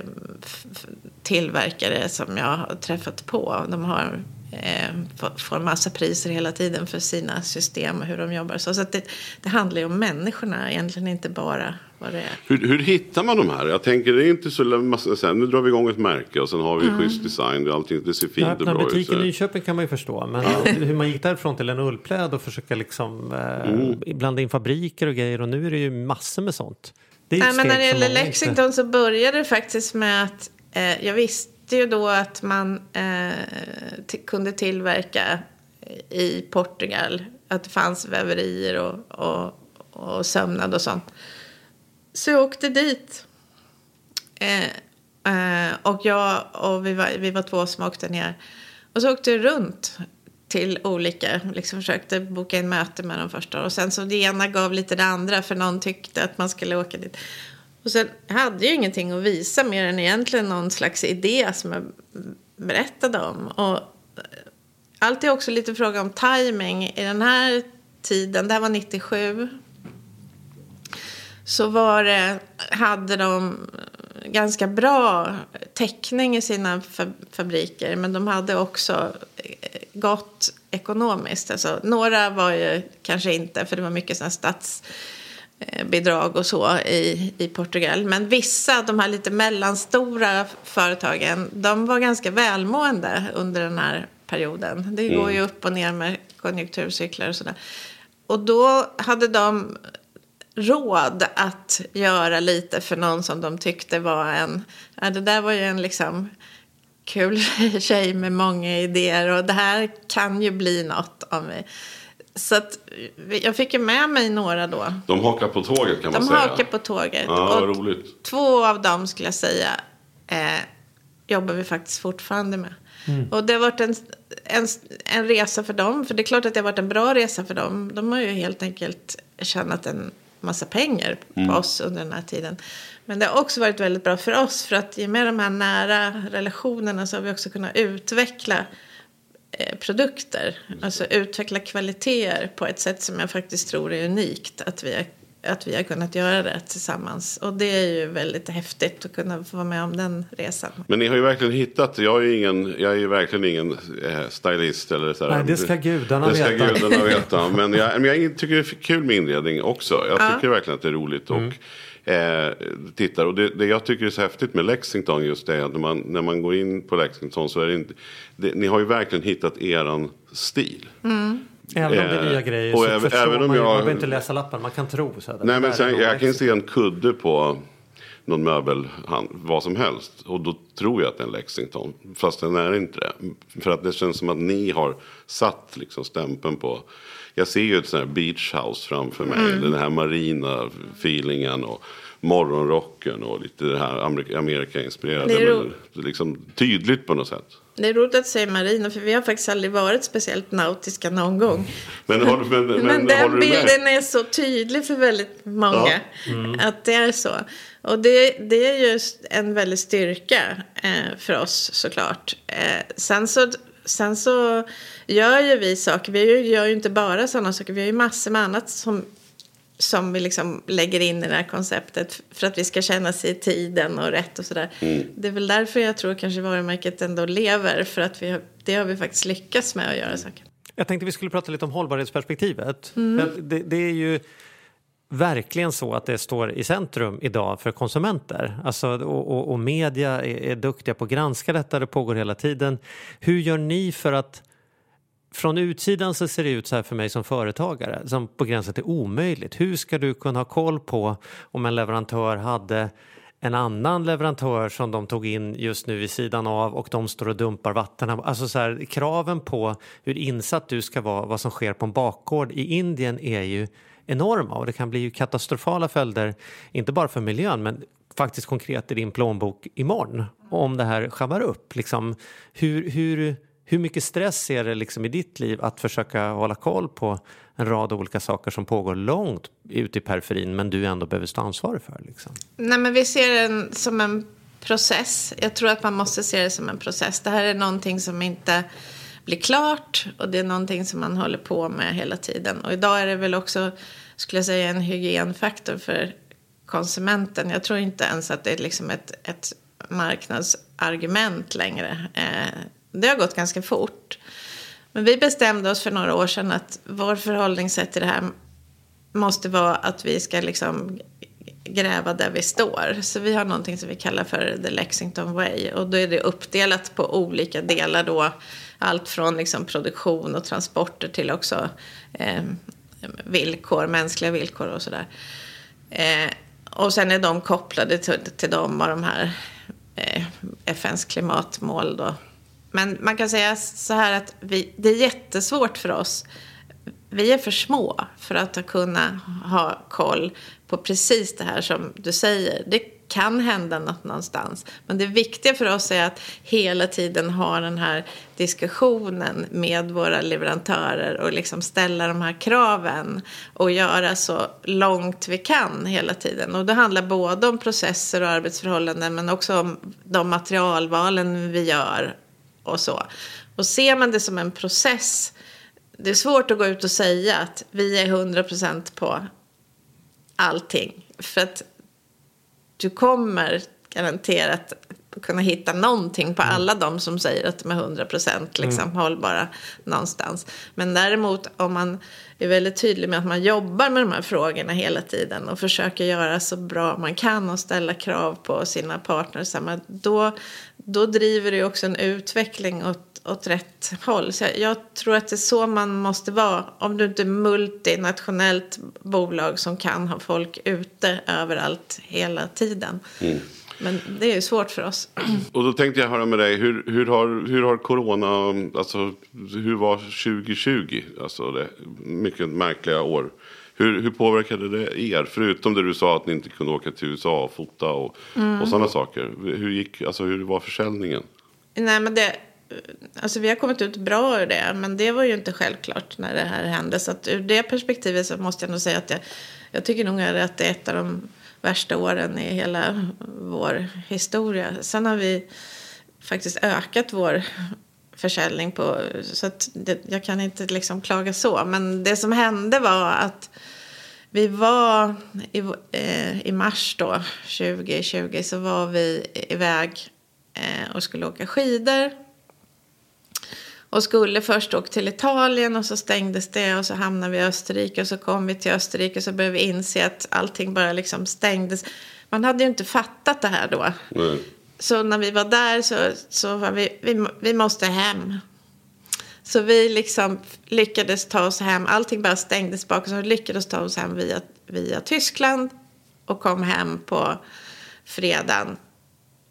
tillverkare som jag har träffat på. De har eh, får- massa priser hela tiden för sina system och hur de jobbar. Så, så det, det handlar ju om människorna, egentligen inte bara vad det är. Hur, hur hittar man de här? Jag tänker det är inte så massa, så här, nu drar vi igång ett märke och sen har vi Mm. schysst design och allting, det ser fint och bra ut. butik i. Nyköping kan man ju förstå. Men hur man gick därifrån till en ullpläd och försöka liksom eh, Mm. blanda in fabriker och grejer. Och nu är det ju massor med sånt. Det Nej, men när det gäller Lexington så började det faktiskt med att eh, jag visste ju då att man eh, kunde tillverka i Portugal. Att det fanns väverier och, och, och sömnad och sånt. Så jag åkte dit. Eh, eh, och jag och vi var, vi var två som åkte ner. Och så åkte jag runt till olika, liksom försökte boka in möte med dem första. Och sen så det ena gav lite det andra för någon tyckte att man skulle åka dit. Och sen hade jag ju ingenting att visa mer än egentligen någon slags idé som jag berättade om. Och allt är också lite fråga om timing. I den här tiden, det här var 97, så var det, hade de ganska bra täckning i sina fa- fabriker. Men de hade också eh, gott ekonomiskt. Alltså, några var ju kanske inte, för det var mycket sådana statsbidrag och så i, i Portugal. Men vissa, de här lite mellanstora företagen, de var ganska välmående under den här perioden. Det går ju upp och ner med konjunkturcyklar och sådär. Och då hade de råd att göra lite för någon som de tyckte var en... Ja, det där var ju en liksom kul tjej med många idéer och det här kan ju bli något av mig. Så att jag fick ju med mig några då. De hakar på tåget kan man De säga. hakar på tåget. Ja, och roligt. Två av dem skulle jag säga eh, jobbar vi faktiskt fortfarande med. Och det har varit en, en, en resa för dem. För det är klart att det har varit en bra resa för dem. De har ju helt enkelt tjänat en massa pengar på oss under den här tiden. Men det har också varit väldigt bra för oss. För att i och med de här nära relationerna så har vi också kunnat utveckla eh, produkter. Alltså utveckla kvaliteter på ett sätt som jag faktiskt tror är unikt. Att vi har, att vi har kunnat göra det tillsammans. Och det är ju väldigt häftigt att kunna få vara med om den resan. Men ni har ju verkligen hittat, jag är ju ingen, jag är ju verkligen ingen eh, stylist eller så här. Nej, det ska gudarna det ska veta. gudarna veta. Men jag, men jag tycker det är kul med inredning också. Jag tycker verkligen att det är roligt. Och, Eh, tittar. Och det, det jag tycker är så häftigt med Lexington just det är att när man, när man går in på Lexington så är det inte, det, ni har ju verkligen hittat eran stil. Även om det är Eh, nya grejer och så även- förstår även om man ju. jag- Man behöver inte läsa lappen, man kan tro. Så här, det Nej men sen, jag kan se en kudde på någon möbel, vad som helst. Och då tror jag att det är en Lexington. Fast den är inte det. För att det känns som att ni har satt liksom stämpeln på. Jag ser ju ett sånt här beach house framför mig. Mm. Den här marina feelingen och morgonrocken och lite det här Amerika- Amerika-inspirerade. Det är ro- men liksom tydligt på något sätt. Det är roligt att säga marina för vi har faktiskt aldrig varit speciellt nautiska någon gång. Men, har, men, men, Men, den håller du med? bilden är så tydlig för väldigt många. Att det är så. Och det, det är just en väldigt styrka eh, för oss såklart. Eh, sen, så, sen så gör ju vi saker. Vi gör- gör ju inte bara sådana saker. Vi har ju massor med annat som, som vi liksom lägger in i det här konceptet. För att vi ska känna sig i tiden och rätt och sådär. Det är väl därför jag tror kanske varumärket ändå lever. För att vi har, det har vi faktiskt lyckats med att göra saker. Jag tänkte vi skulle prata lite om hållbarhetsperspektivet. Mm. Det, det är ju verkligen så att det står i centrum idag för konsumenter. Alltså, och, och, och media är, är duktiga på att granska detta, det pågår hela tiden. Hur gör ni för att från utsidan så ser det ut så här för mig som företagare, som på gränsen till omöjligt. Hur ska du kunna ha koll på om en leverantör hade en annan leverantör som de tog in just nu vid sidan av och de står och dumpar vatten. Alltså så här, kraven på hur insatt du ska vara, vad som sker på en bakgård i Indien är ju enorma och det kan bli ju katastrofala följder, inte bara för miljön men faktiskt konkret i din plånbok imorgon om det här sjabblar upp. Liksom, hur, hur, hur mycket stress är det liksom i ditt liv att försöka hålla koll på en rad olika saker som pågår långt ute i periferin men du ändå behöver stå ansvarig för? Liksom? Nej, men vi ser den som en process. Jag tror att man måste se det som en process. Det här är någonting som inte blir klart och det är någonting som man håller på med hela tiden. Och idag är det väl också, skulle jag säga, en hygienfaktor för konsumenten. Jag tror inte ens att det är liksom ett, ett marknadsargument längre. Eh, det har gått ganska fort. Men vi bestämde oss för några år sedan att vår förhållningssätt till det här måste vara att vi ska liksom gräva där vi står. Så vi har någonting som vi kallar för The Lexington Way. Och då är det uppdelat på olika delar då. Allt från liksom produktion och transporter till också eh, villkor, mänskliga villkor och sådär. Eh, och sen är de kopplade till, till de och de här eh, FNs klimatmål då. Men man kan säga så här att vi, det är jättesvårt för oss. Vi är för små för att kunna ha koll på precis det här som du säger. Det kan hända något någonstans. Men det viktiga för oss är att hela tiden ha den här diskussionen med våra leverantörer och liksom ställa de här kraven och göra så långt vi kan hela tiden. Och det handlar både om processer och arbetsförhållanden men också om de materialvalen vi gör och så. Och ser man det som en process det är svårt att gå ut och säga att vi är 100% på allting. För att du kommer garanterat kunna hitta någonting på alla de som säger att de är 100% liksom mm. hållbara någonstans. Men däremot om man är väldigt tydlig med att man jobbar med de här frågorna hela tiden och försöker göra så bra man kan och ställa krav på sina partners, då, då driver det också en utveckling åt åt rätt håll. Så jag, jag, tror att det är så man måste vara. Om du inte är multinationellt bolag som kan ha folk ute överallt hela tiden. Mm. Men det är ju svårt för oss. Och då tänkte jag höra med dig, hur, hur, har, hur har corona, alltså hur var 2020? Alltså det mycket märkliga år. Hur, hur påverkade det er? Förutom det du sa att ni inte kunde åka till USA och fota och, mm. och sådana saker. Hur, gick, alltså, hur var försäljningen? Nej, men det, Alltså vi har kommit ut bra ur det, men det var ju inte självklart när det här hände. Så att ur det perspektivet så måste jag nog säga att jag, jag tycker nog att det är ett av de värsta åren i hela vår historia. Sen har vi faktiskt ökat vår försäljning på, så att det, jag kan inte liksom klaga så. Men det som hände var att vi var i, eh, i mars då, 2020, så var vi iväg eh, och skulle åka skidor och skulle först åka till Italien och så stängdes det och så hamnade vi i Österrike och så kom vi till Österrike och så började vi inse att allting bara liksom stängdes. Man hade ju inte fattat det här då. Mm. Så när vi var där så, så var vi, vi, vi måste hem. Så vi liksom lyckades ta oss hem. Allting bara stängdes bak. Så vi lyckades ta oss hem via, via Tyskland. Och kom hem på fredagen.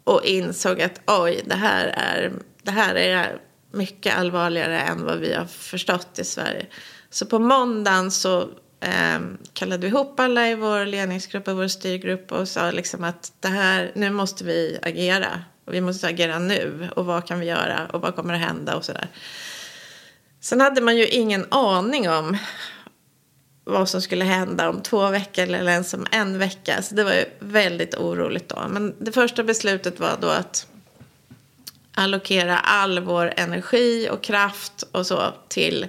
Och insåg att oj, det här är, det här är mycket allvarligare än vad vi har förstått i Sverige. Så på måndagen så eh, kallade vi ihop alla i vår ledningsgrupp och vår styrgrupp och sa liksom att det här, nu måste vi agera. Och vi måste agera nu. Och vad kan vi göra? Och vad kommer att hända? Och sådär. Sen hade man ju ingen aning om vad som skulle hända om två veckor eller ens om en vecka. Så det var ju väldigt oroligt då. Men det första beslutet var då att allokera all vår energi och kraft och så till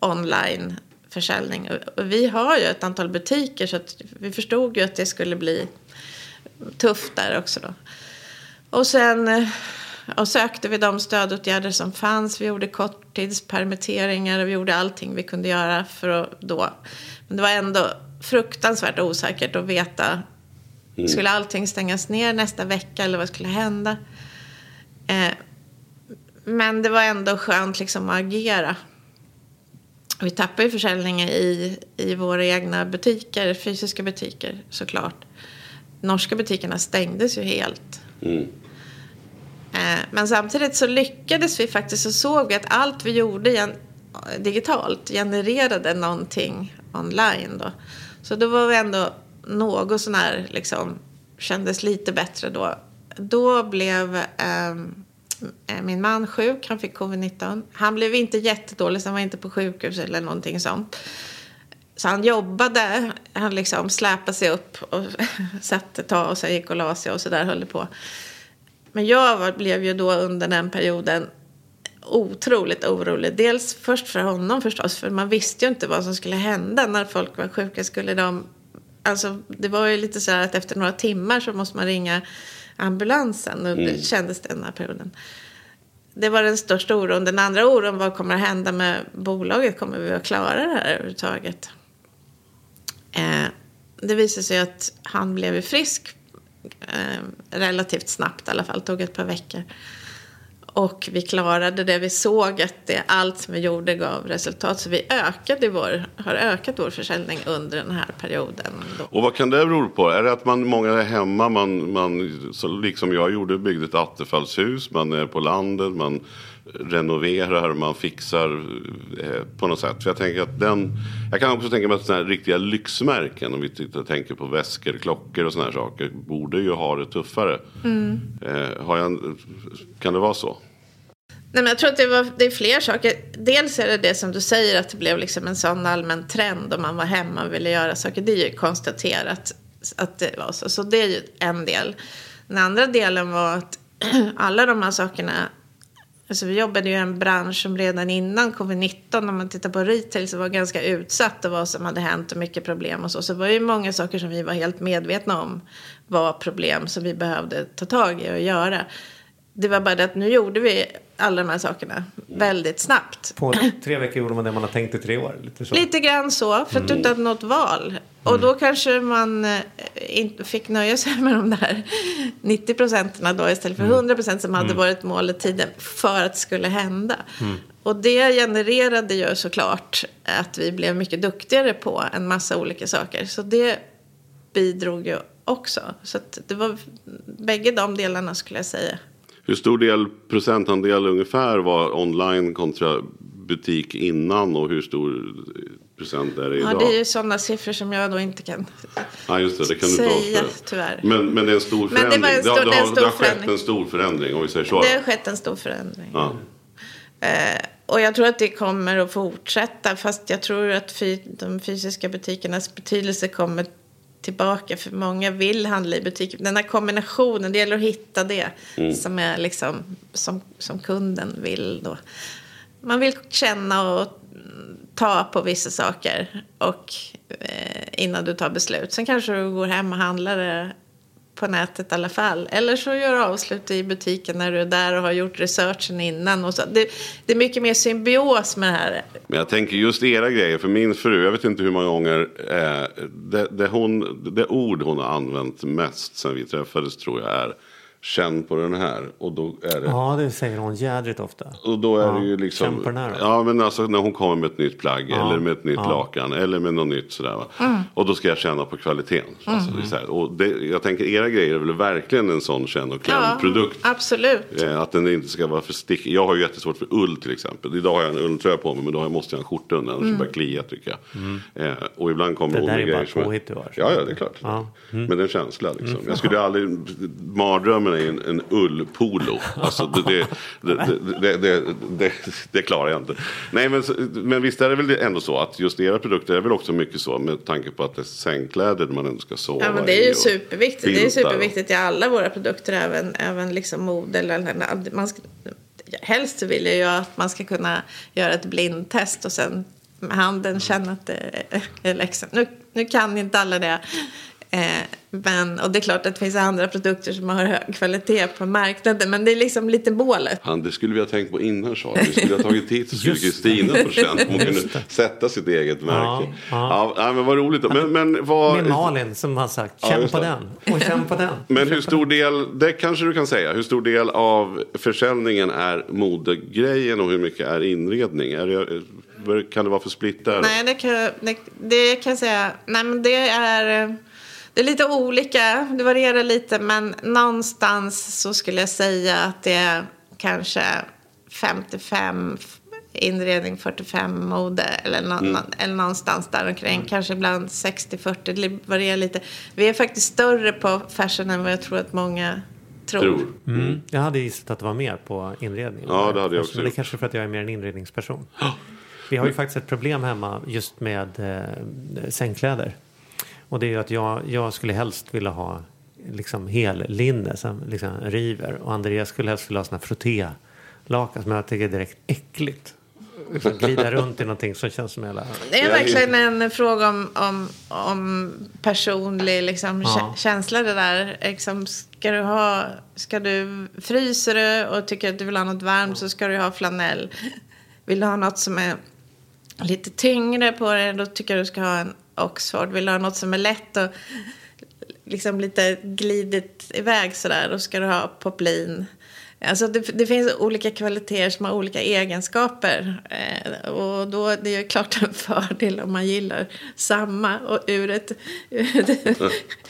onlineförsäljning. Och vi har ju ett antal butiker så vi förstod ju att det skulle bli tufft där också då. Och sen eh, och sökte vi de stödåtgärder som fanns. Vi gjorde korttidspermitteringar och vi gjorde allting vi kunde göra för att då. Men det var ändå fruktansvärt osäkert att veta. Mm. Skulle allting stängas ner nästa vecka eller vad skulle hända? Eh, men det var ändå skönt liksom att agera. Vi tappade ju försäljningen i, i våra egna butiker, fysiska butiker såklart. Norska butikerna stängdes ju helt. Mm. Eh, men samtidigt så lyckades vi faktiskt och såg vi att allt vi gjorde digitalt genererade någonting online då. Så då var vi ändå något sån här liksom kändes lite bättre då. Då blev Eh, Eh, min man sjuk, han fick covid-19. Han blev inte jättedålig, så han var inte på sjukhus eller någonting sånt. Så han jobbade, han liksom släpade sig upp och satt ett tag och sen gick och la sig och så där höll det på. Men jag blev ju då under den perioden otroligt orolig. Dels först för honom förstås, för man visste ju inte vad som skulle hända när folk var sjuka. Skulle de... Alltså, det var ju lite så här att efter några timmar så måste man ringa ambulansen. Och mm. kändes den här perioden. Det var den största oron. Den andra oron, vad kommer att hända med bolaget? Kommer vi att klara det här överhuvudtaget? Eh, det visade sig att han blev frisk eh, relativt snabbt i alla fall, tog ett par veckor. Och vi klarade det. Vi såg att det, allt som vi gjorde gav resultat. Så vi ökade vår, har ökat vår försäljning under den här perioden. Då. Och vad kan det bero på? Är det att man, många är hemma, man, man så liksom jag gjorde, byggde ett attefallshus, man är på landet, man renoverar, man fixar eh, på något sätt. För jag, tänker att den, jag kan också tänka mig att sådana här riktiga lyxmärken, om vi tittar, tänker på väskor, klockor och sådana här saker, borde ju ha det tuffare. Eh, har jag, kan det vara så? Nej, men jag tror att det, var, det är fler saker. Dels är det det som du säger att det blev liksom en sån allmän trend om man var hemma och ville göra saker. Det är ju konstaterat att det var så. Så det är ju en del. Den andra delen var att alla de här sakerna Alltså vi jobbade ju i en bransch som redan innan covid-19, om man tittar på retail, så var ganska utsatt och vad som hade hänt och mycket problem och så. Så det var ju många saker som vi var helt medvetna om var problem som vi behövde ta tag i och göra. Det var bara det att nu gjorde vi alla de här sakerna väldigt snabbt. På tre veckor gjorde man det man har tänkt i tre år. Lite så. Lite grann så, för att du inte hade något val. Och då kanske man eh, fick nöja sig med de där 90 procenten då istället för 100 procent som hade varit målet tiden för att det skulle hända. Och det genererade ju såklart att vi blev mycket duktigare på en massa olika saker. Så det bidrog ju också. Så det var bägge de delarna skulle jag säga. Hur stor del, procentandel ungefär var online kontra butik innan och hur stor procent är det idag? Ja, det är ju sådana siffror som jag då inte kan Ja, just det, det kan du inte säga tyvärr. Men, men det är en stor Men det var förändring. en stor- det, har- det har, stor det har skett förändring. en stor förändring om vi säger så. Det har skett en stor förändring. Ja. Eh, och jag tror att det kommer att fortsätta. Fast jag tror att fy, de fysiska butikernas betydelse kommer tillbaka. För många vill handla i butik. Den här kombinationen, det gäller att hitta det. Som, är liksom, som, som kunden vill då. Man vill känna och mm, ta på vissa saker. Och eh, innan du tar beslut. Sen kanske du går hem och handlar det på nätet i alla fall. Eller så gör du avslut i butiken när du är där och har gjort researchen innan. Och så. Det, det är mycket mer symbios med det här. Men jag tänker just era grejer, för min fru, jag vet inte hur många gånger, eh, det, det, hon, det ord hon har använt mest sen vi träffades tror jag är känn på den här. Och då är det, Ja, det säger hon jädrigt ofta. och då är Ja, det ju liksom, känn på den här då. ja men alltså när hon kommer med ett nytt plagg Ja, eller med ett nytt ja. lakan eller med något nytt sådär va. Och då ska jag känna på kvaliteten. Alltså, Mm. det är så här. Och det, jag tänker era grejer är väl verkligen en sån känn och kläm-produkt. absolut. Eh, Att den inte ska vara för stickig. Jag har ju jättesvårt för ull till exempel. Idag har jag en ulltröja på mig men då måste jag ha en skjorta under annars mm. börjar klia tycker jag. Eh, och ibland kommer Det hon där med är bara grejer som påhitt du har. Ja, ja, det är klart. Ja. Mm. Men det är en känsla liksom. Jag skulle aldrig, mardrömmen är en, en ullpolo. Alltså det, det, det, det, klarar jag inte. Nej men, men visst är det väl ändå så att just era produkter är väl också mycket så med tanke på att det är sängkläder man ändå ska sova Ja, men det är ju superviktigt. Det är superviktigt i alla våra produkter, även, även liksom mode. Eller, man ska, helst vill jag ju att man ska kunna göra ett blindtest och sen med handen känna att det är läxan. Nu, nu kan inte alla det. Eh, men, och det är klart att det finns andra produkter som har hög kvalitet på marknaden. Men det är liksom lite målet. Han, det skulle vi ha tänkt på innan Sara. Vi skulle ha tagit hit så skulle Just Kristina få känna om hon kunde sätta sitt eget märke. Ja, Ja, ja. men vad roligt. Men, men, vad, Med Malin som har sagt Ja, känn på den och känn på den. men hur stor del, det kanske du kan säga, hur stor del av försäljningen är modegrejen och hur mycket är inredning? Är det, kan det vara för split där? Nej, det kan, det, det kan jag säga. Nej, men det är, det är lite olika. Det varierar lite. Men någonstans så skulle jag säga att det är kanske 55 inredning, 45 mode. Eller, nå, Mm. eller någonstans där omkring. Kanske ibland 60-40. Det varierar lite. Vi är faktiskt större på fashion än vad jag tror att många tror. Tror. Mm. Jag hade gissat att det var mer på inredning. Ja, det hade jag också Men det är kanske för att jag är mer en inredningsperson. Vi har ju faktiskt ett problem hemma just med eh, sängkläder. Och det är ju att jag, jag skulle helst vilja ha liksom hel linne som liksom river. Och Andreas skulle helst vilja ha såna frottélakan som jag tycker är direkt äckligt. Liksom glida runt i någonting som känns som hela... Det är verkligen en fråga om, om, om personlig liksom, Ja. kä- känsla det där. Liksom, ska du ha, ska du, fryser du och tycker att du vill ha något varmt så ska du ha flanell. Vill du ha något som är lite tyngre på det då tycker jag du ska ha en Oxford. Vill du ha något som är lätt och liksom lite glidit iväg sådär. Då ska du ha poplin. Alltså det, det finns olika kvaliteter som har olika egenskaper. Eh, och då det är ju klart en fördel om man gillar samma. Och ur ett, ur ett,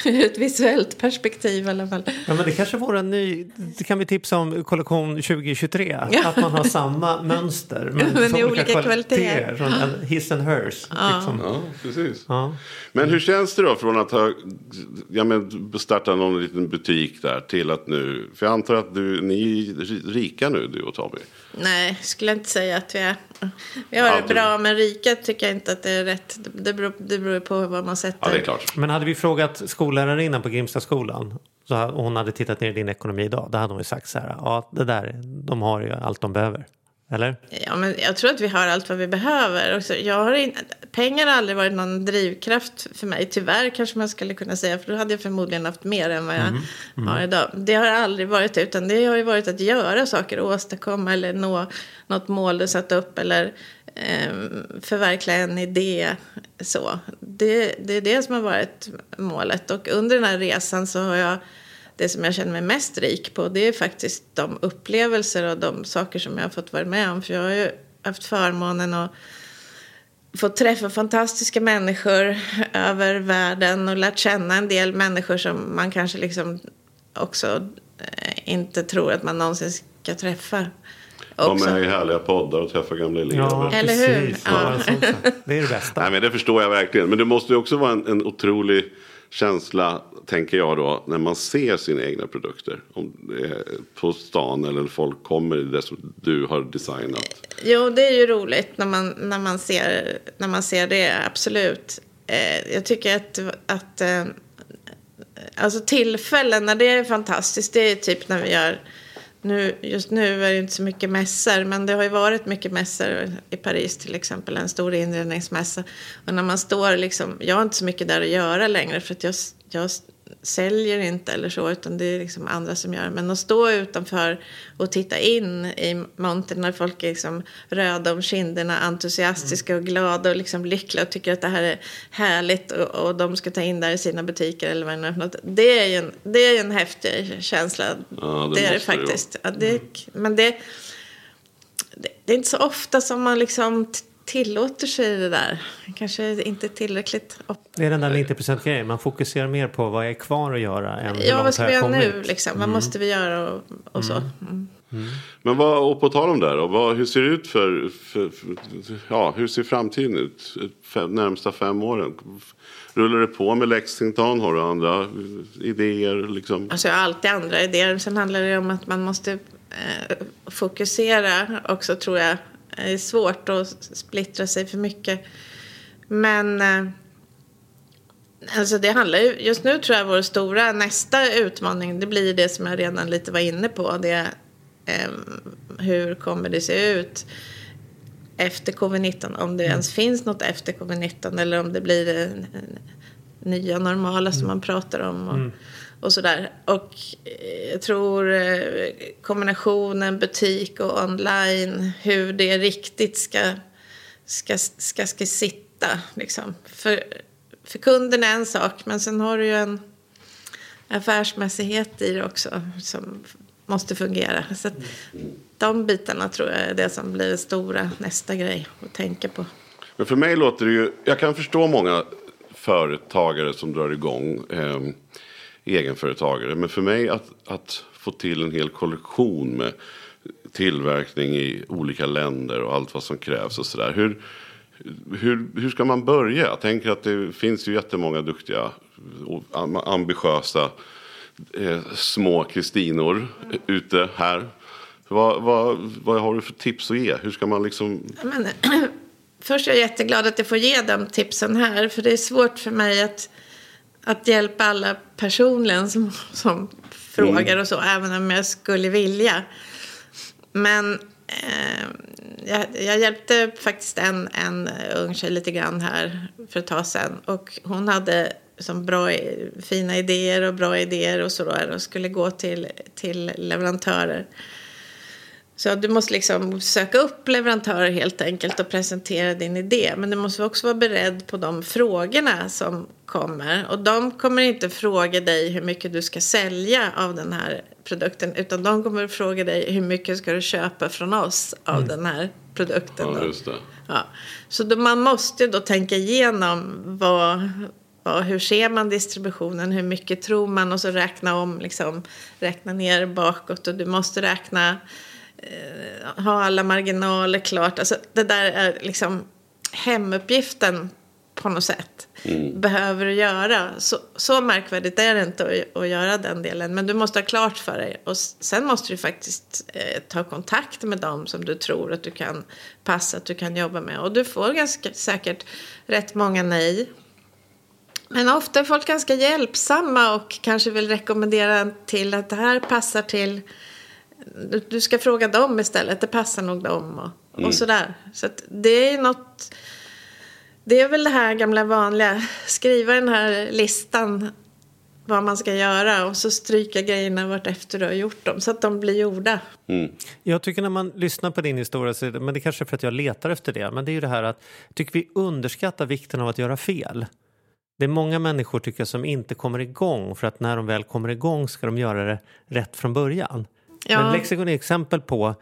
ur ett visuellt perspektiv i alla fall. Ja, men det kanske vore en ny, det kan vi tipsa om kollektion 2023. Ja. Att man har samma mönster men, Men olika, olika kvaliteter. kvaliteter. En his and hers. Liksom. Ja, precis. Ja. Men hur känns det då från att ha ja, men startat någon liten butik där till att nu, för jag antar att du, ni är rika nu du och Tommy. Nej, skulle inte säga att vi är. Vi har Alltid. det bra, men rika tycker jag inte att det är rätt. Det beror, det beror på vad man sätter. Ja, det är klart. Men hade vi frågat skollärarinnan på Grimstaskolan så och hon hade tittat ner i din ekonomi idag, då hade hon ju sagt så här, ja det där, de har ju allt de behöver. Eller? Ja, men jag tror att vi har allt vad vi behöver. Och så, jag har in, pengar har aldrig varit någon drivkraft för mig. Tyvärr kanske man skulle kunna säga. För då hade jag förmodligen haft mer än vad jag har idag. Det har aldrig varit utan det har ju varit att göra saker. Åstadkomma eller nå något mål du satt upp. Eller eh, förverkliga en idé. Så. Det, det är det som har varit målet. Och under den här resan så har jag det som jag känner mig mest rik på det är faktiskt de upplevelser och de saker som jag har fått vara med om. För jag har ju haft förmånen att få träffa fantastiska människor över världen och lärt känna en del människor som man kanske liksom också eh, inte tror att man någonsin ska träffa. Vara Också. med i härliga poddar och träffa gamla elever. Eller hur? Ja. Ja. Det är det bästa. Nej, men det förstår jag verkligen. Men det måste ju också vara en, en otrolig känsla, tänker jag då, när man ser sina egna produkter. Om eh, på stan eller folk kommer i det som du har designat. Jo, det är ju roligt när man, när man, ser, när man ser det, absolut. Eh, jag tycker att, att eh, alltså tillfällen när det är fantastiskt, det är typ när vi gör nu, just nu är det inte så mycket mässor, men det har ju varit mycket mässor i Paris till exempel, en stor inredningsmässa. Och när man står liksom, jag har inte så mycket där att göra längre för att jag, jag säljer inte eller så, utan det är liksom andra som gör. Men att stå utanför och titta in i montern när folk är liksom röda om kinderna, entusiastiska och glada och liksom lyckliga och tycker att det här är härligt och, och de ska ta in det här i sina butiker eller vad det är för något. Det är ju en, det är en häftig känsla. Ja, det det är det faktiskt. Ja, det, men det, det, är inte så ofta som man liksom tillåter sig det där. Kanske inte tillräckligt. Det är den där 90% grejen. Man fokuserar mer på vad är kvar att göra än hur Ja, långt vad ska vi jag göra nu liksom? Vad måste vi göra och, och så? Mm. Men vad, och på tal om det här då, vad, hur ser det ut för, för, för ja, hur ser framtiden ut? Fem, närmsta fem åren? Rullar det på med Lexington? Har du andra idéer liksom? Alltså jag har alltid andra idéer. Sen handlar det om att man måste eh, fokusera också tror jag. Det är svårt att splittra sig för mycket. Men eh, alltså det handlar ju, just nu tror jag vår stora nästa utmaning det blir det som jag redan lite var inne på. Det är, eh, hur kommer det se ut efter covid-19? Om det ens finns något efter covid-19 eller om det blir det nya normala som man pratar om. Och, och sådär. Och eh, jag tror eh, kombinationen butik och online, hur det riktigt ska, ska, ska, ska sitta. Liksom. För, för kunden är en sak, men sen har du ju en affärsmässighet i det också som måste fungera. Så att de bitarna tror jag är det som blir det stora nästa grej att tänka på. Men för mig låter det ju, jag kan förstå många företagare som drar igång eh, egenföretagare. Men för mig att, att få till en hel kollektion med tillverkning i olika länder och allt vad som krävs och sådär. Hur, hur, hur ska man börja? Jag tänker att det finns ju jättemånga duktiga och ambitiösa eh, små Kristinor ute här. Vad, vad, vad har du för tips att ge? Hur ska man liksom Men, först är jag jätteglad att jag får ge de tipsen här. För det är svårt för mig att, att hjälpa alla personligen som, som frågar och så. Även om jag skulle vilja. Men eh, jag, jag hjälpte faktiskt en, en ung tjej lite grann här för ett tag sedan. Och hon hade som bra, fina idéer och bra idéer och så där. Och skulle gå till, till leverantörer Så du måste liksom söka upp leverantörer helt enkelt och presentera din idé. Men du måste också vara beredd på de frågorna som kommer. Och de kommer inte fråga dig hur mycket du ska sälja av den här produkten. Utan de kommer fråga dig hur mycket ska du köpa från oss av den här produkten. Ja, just det. Ja. Så då, man måste då tänka igenom vad, vad, hur ser man distributionen, hur mycket tror man och så räkna om, liksom, räkna ner bakåt och du måste räkna, eh, ha alla marginaler klart. Alltså, det där är liksom hemuppgiften på något sätt. Behöver du göra. Så, så märkvärdigt är det inte att, att göra den delen. Men du måste ha klart för dig. Och sen måste du faktiskt eh, ta kontakt med dem som du tror att du kan passa, att du kan jobba med. Och du får ganska säkert rätt många nej. Men ofta är folk ganska hjälpsamma och kanske vill rekommendera till att det här passar till du, du ska fråga dem istället, det passar nog dem och, och sådär. Så att det är något, det är väl det här gamla vanliga, skriva den här listan vad man ska göra och så stryka grejerna vart efter du har gjort dem så att de blir gjorda. Jag tycker när man lyssnar på din historia, så men det kanske är för att jag letar efter det, men det är ju det här att jag tycker vi underskattar vikten av att göra fel. Det är många människor tycker jag som inte kommer igång för att när de väl kommer igång ska de göra det rätt från början. Ja. Men Lexikon är exempel på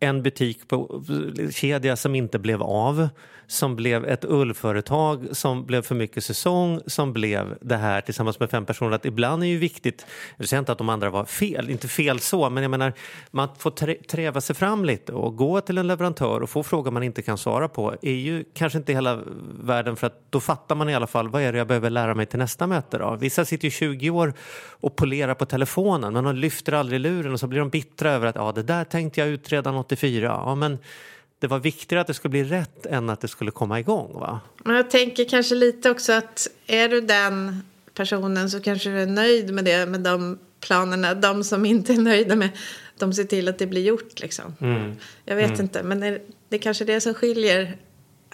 en butik på eh, kedja som inte blev av, som blev ett ullföretag, som blev för mycket säsong, som blev det här tillsammans med fem personer. Att ibland är ju viktigt, jag säger inte att de andra var fel, inte fel så, men jag menar man får trä, träva sig fram lite och gå till en leverantör och få frågor man inte kan svara på är ju kanske inte hela världen för att då fattar man i alla fall vad är det jag behöver lära mig till nästa möte då. Vissa sitter ju 20 år och polerar på telefonen men de lyfter aldrig luren och så blir de bittra över att ja det där tänkte jag utreda något 84. Ja men det var viktigare att det skulle bli rätt än att det skulle komma igång va? Men jag tänker kanske lite också att är du den personen så kanske du är nöjd med det, med de planerna. De som inte är nöjda med, de ser till att det blir gjort liksom. Jag vet inte, men det, det är kanske det som skiljer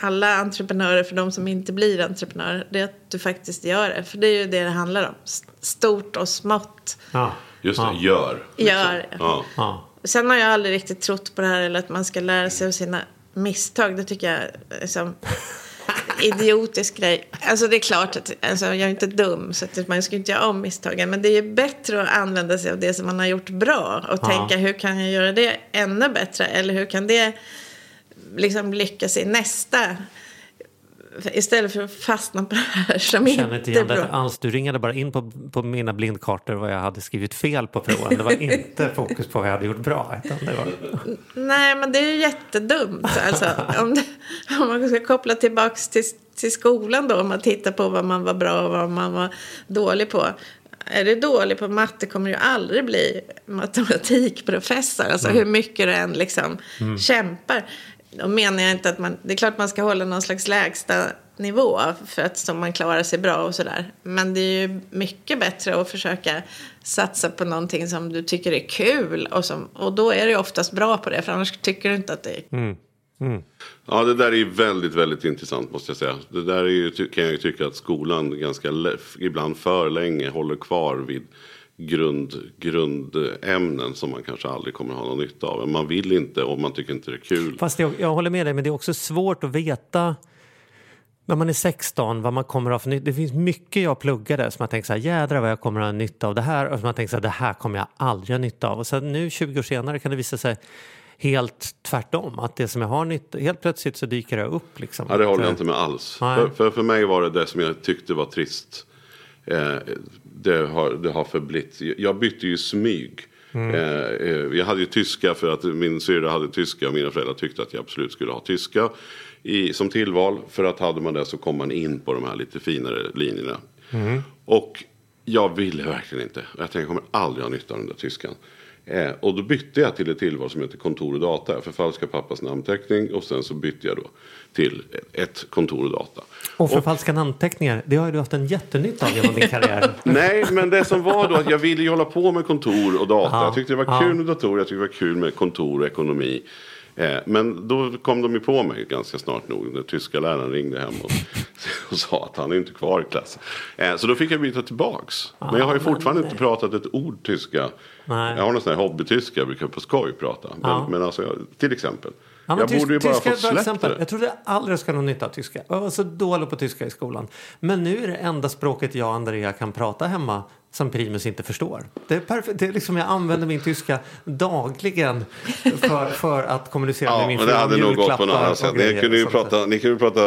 alla entreprenörer för de som inte blir entreprenörer. Det är att du faktiskt gör det, för det är ju det det handlar om. Stort och smått. Ja. Just det, Ja. gör. liksom. Gör. Ja. Ja. Sen har jag aldrig riktigt trott på det här eller att man ska lära sig av sina misstag. Det tycker jag är som idiotisk grej. Alltså det är klart att alltså, jag är inte dum så att man ska inte göra om misstagen. Men det är ju bättre att använda sig av det som man har gjort bra och Ja. tänka hur kan jag göra det ännu bättre? Eller hur kan det liksom lyckas i nästa? Istället för att fastna på det här som Jag känner inte inte igen det bra. alls. Du ringade bara in på, på mina blindkartor vad jag hade skrivit fel på proven. Det var inte fokus på vad jag hade gjort bra. Var... Nej, men det är ju jättedumt. Alltså, om, det, om man ska koppla tillbaks till, till skolan då, om man tittar på vad man var bra och vad man var dålig på. Är du dålig på matte kommer du aldrig bli matematikprofessor. Alltså hur mycket du än liksom kämpar. Då menar jag inte att man, det är klart man ska hålla någon slags lägsta nivå för att så man klarar sig bra och sådär. Men det är ju mycket bättre att försöka satsa på någonting som du tycker är kul och, som, och då är du oftast bra på det för annars tycker du inte att det är Ja, det där är väldigt, väldigt intressant måste jag säga. Det där är ju, kan jag ju tycka att skolan ganska ibland för länge håller kvar vid grund, grundämnen som man kanske aldrig kommer ha någon nytta av. Man vill inte och man tycker inte det är kul. Fast jag, jag håller med dig, men det är också svårt att veta när man är 16 vad man kommer att ha för nytta. Det finns mycket jag pluggade som jag tänkte så här, jädrar vad jag kommer att ha nytta av det här. Och som jag tänkte så här, det här kommer jag aldrig ha nytta av. Och sen nu 20 år senare kan det visa sig helt tvärtom. Att det som jag har nytta, helt plötsligt så dyker det upp. Liksom. Ja, det håller jag inte med alls. Nej. För, för, för mig var det det som jag tyckte var trist. Eh, det, har, det har förblitt. Jag bytte ju smyg. Mm. Eh, eh, jag hade ju tyska för att min syrra hade tyska och mina föräldrar tyckte att jag absolut skulle ha tyska i, som tillval. För att hade man det så kom man in på de här lite finare linjerna. Mm. Och jag ville verkligen inte. Jag tänkte jag kommer aldrig ha nytta av den där tyskan. Eh, och då bytte jag till ett tillval som heter kontor och data. Jag förfalskade pappas namnteckning och sen så bytte jag då till ett kontor och data. Och förfalska namnteckningar, det har ju du haft en jättenytta av genom din karriär. Nej, men det som var då att jag ville ju hålla på med kontor och data. Ja, Jag tyckte det var ja. kul med datorer, jag tyckte det var kul med kontor och ekonomi. Eh, men då kom de ju på mig ganska snart nog. Den tyska läraren ringde hem och, och sa att han är inte kvar i klassen. Eh, så då fick jag byta tillbaks. Men jag har ju fortfarande inte pratat ett ord tyska. Nej. Jag har någon sån här hobbytyska jag brukar på skoj prata. Men, Ja. men alltså, jag- till exempel. Ja, jag borde ju bara tyska få är ett bra släppt exempel. det. Jag trodde aldrig jag skulle ha nytta av tyska. Jag var så dålig på tyska i skolan. Men nu är det enda språket jag och Andrea kan prata hemma som Primus inte förstår. Det är perfekt. Det är liksom jag använder min tyska dagligen för, för att kommunicera med Ja, min men fru det hade nog gått på något annat sätt. Ni kunde ju prata, ni kunde prata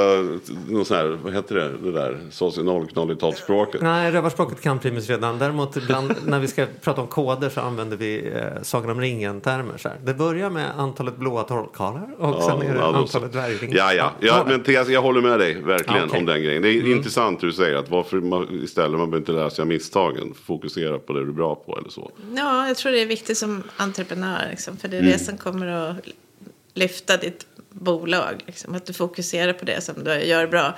någon sån här, vad heter det, det där, nollknolligtalsspråket. Nej, rövarspråket kan Primus redan. Däremot ibland när vi ska prata om koder så använder vi eh, Sagan om ringen-termer. Det börjar med antalet blåa trollkarlar och sen är det ja, antalet dvärgringar. Ja, ja, ja men Therese, jag håller med dig verkligen Ja, okej. om den grejen. Det är intressant hur du säger att varför man, istället man behöver inte lära sig av misstagen. Fokusera på det du är bra på eller så. Ja, jag tror det är viktigt som entreprenör. Liksom, för det är Mm. det som kommer att lyfta ditt bolag. Liksom, att du fokuserar på det som du gör bra.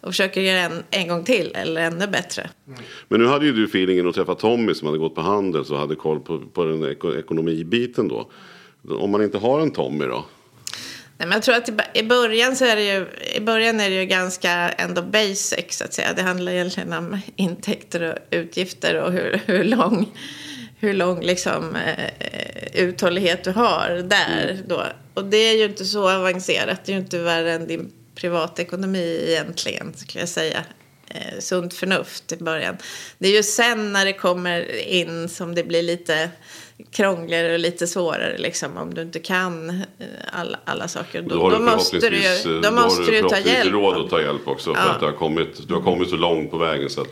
Och försöker göra en, en gång till eller ännu bättre. Men nu hade ju du feelingen att träffa Tommy som hade gått på Handels och hade koll på, på den eko, ekonomibiten då. Om man inte har en Tommy då? Nej, men jag tror att i början så är det ju, i början är det ju ganska ändå basic så att säga. Det handlar egentligen om intäkter och utgifter och hur, hur lång, hur lång liksom, eh, uthållighet du har där då. Och det är ju inte så avancerat. Det är ju inte värre än din privatekonomi egentligen skulle jag säga. Eh, sunt förnuft i början. Det är ju sen när det kommer in som det blir lite krångligare och lite svårare liksom om du inte kan eh, alla, alla saker. Då, har du måste du ju eh, då då har måste du ta hjälp. råd att ta hjälp också. För Ja. att du har, kommit, du har kommit så långt på vägen så att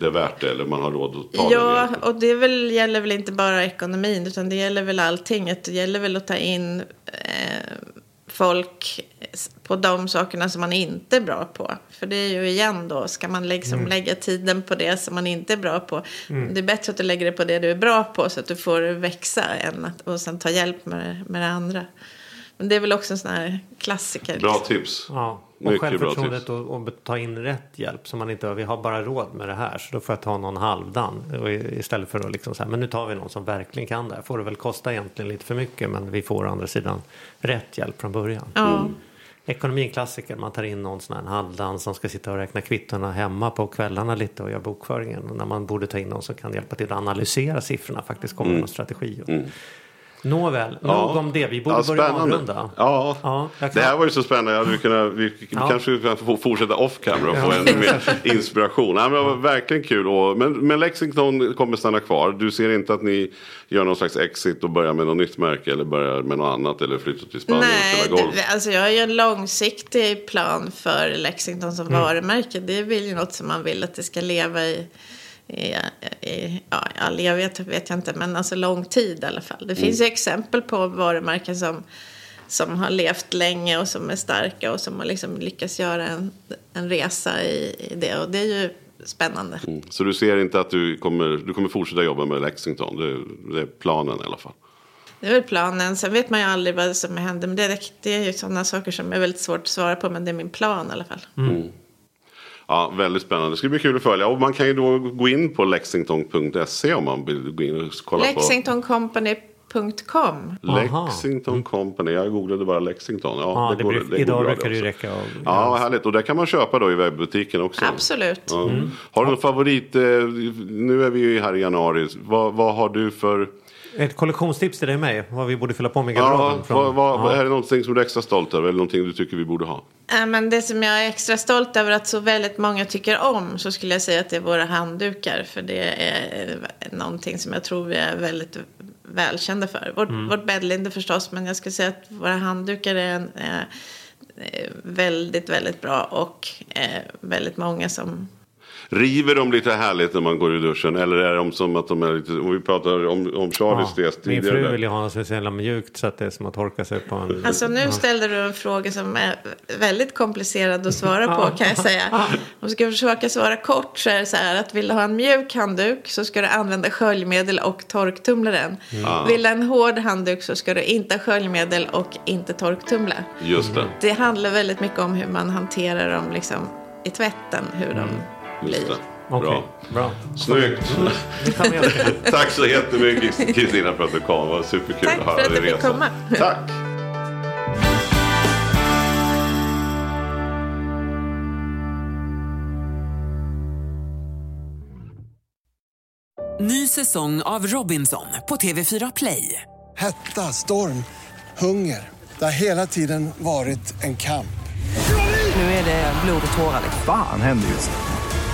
det är värt det. Eller man har råd att ta Ja, och det väl, gäller väl inte bara ekonomin utan det gäller väl allting. Det gäller väl att ta in eh, folk på de sakerna som man inte är bra på. För det är ju igen då, ska man liksom lägga tiden på det som man inte är bra på. Det är bättre att du lägger det på det du är bra på så att du får växa än att, och sen ta hjälp med, med det andra. Men det är väl också en sån här klassiker. Bra tips. Ja, och självförtroendet att att ta in rätt hjälp. Så man inte, vi har bara råd med det här så då får jag ta någon halvdan. Och Istället för att liksom så här, men nu tar vi någon som verkligen kan det här. Får det väl kosta egentligen lite för mycket men vi får å andra sidan rätt hjälp från början. Ja. Ekonomi är en klassiker. Man tar in någon sån här halvdan som ska sitta och räkna kvittorna hemma på kvällarna lite och göra bokföringen. Och när man borde ta in någon som kan hjälpa till att analysera siffrorna faktiskt kommer med någon strategi. Och... Nåväl, nog om det. Vi borde Ja, börja avrunda. Ja, Ja, jag det kan- här var ju så spännande. Jag hade kunnat, vi, vi Ja. kanske kan få fortsätta off camera och få ännu mer inspiration. Nej, men det var verkligen kul. Och, men, men Lexington kommer stanna kvar. Du ser inte att ni gör någon slags exit och börjar med något nytt märke eller börjar med något annat eller flyttar till Spanien och Nej, spelar golf? det, alltså jag har ju en långsiktig plan för Lexington som Mm. varumärke. Det är väl ju något som man vill att det ska leva i ja, all evighet vet jag inte, men alltså lång tid i alla fall. Det finns ju Mm. exempel på varumärken som, som har levt länge och som är starka och som har liksom lyckats göra en, en resa i, i det. Och det är ju spännande. Så du ser inte att du kommer, du kommer fortsätta jobba med Lexington? Det, det är planen i alla fall. Det är väl planen. Sen vet man ju aldrig vad som händer. Men det, det är ju sådana saker som är väldigt svårt att svara på. Men det är min plan i alla fall. Ja, väldigt spännande. Det ska bli kul att följa. Och man kan ju då gå in på lexington.se om man vill gå in och kolla på Lexingtoncompany.com. Aha. Lexington Company. Jag googlade bara Lexington. Ja, Ja, det går- bruk, går idag brukar det ju också. räcka. Och, Ja, vad härligt. Och där kan man köpa då i webbutiken också. Absolut. Ja. Har du någon favorit? eh, Nu är vi ju här i januari. Vad, vad har du för... Ett kollektionstips till dig och mig, vad vi borde fylla på med i Ja, garderoben. vad, vad, ja. Är det någonting som du är extra stolt över? Eller någonting du tycker vi borde ha? Äh, Men det som jag är extra stolt över att så väldigt många tycker om så skulle jag säga att det är våra handdukar. För det är någonting som jag tror vi är väldigt välkända för. Vårt, vårt bäddlinde förstås, men jag skulle säga att våra handdukar är, en, är är väldigt, väldigt bra och eh, väldigt många som River de lite härligt när man går i duschen? Eller är de som att de är lite... Om vi pratar om, om Charlies Ja, tes min tidigare. fru vill ju ha är så jävla mjukt så att det är som att torka sig på en... Alltså nu ställde du en fråga som är väldigt komplicerad att svara på kan jag säga. Om jag ska försöka svara kort så är det så här att vill du ha en mjuk handduk så ska du använda sköljmedel och torktumlaren. Vill du ha en hård handduk så ska du inte ha sköljmedel och inte torktumla. Just det. Det handlar väldigt mycket om hur man hanterar dem liksom i tvätten, hur de blir. Bra. Okay, bra. Snyggt. Tack så jättemycket Kristina för att du kom. Det var superkul Tack att höra dig resa. Tack för att du fick komma. Tack. Ny säsong av Robinson på TV4 Play. Hetta, storm, hunger. Det har hela tiden varit en kamp. Nu är det blod och tårar. Vad fan händer just nu?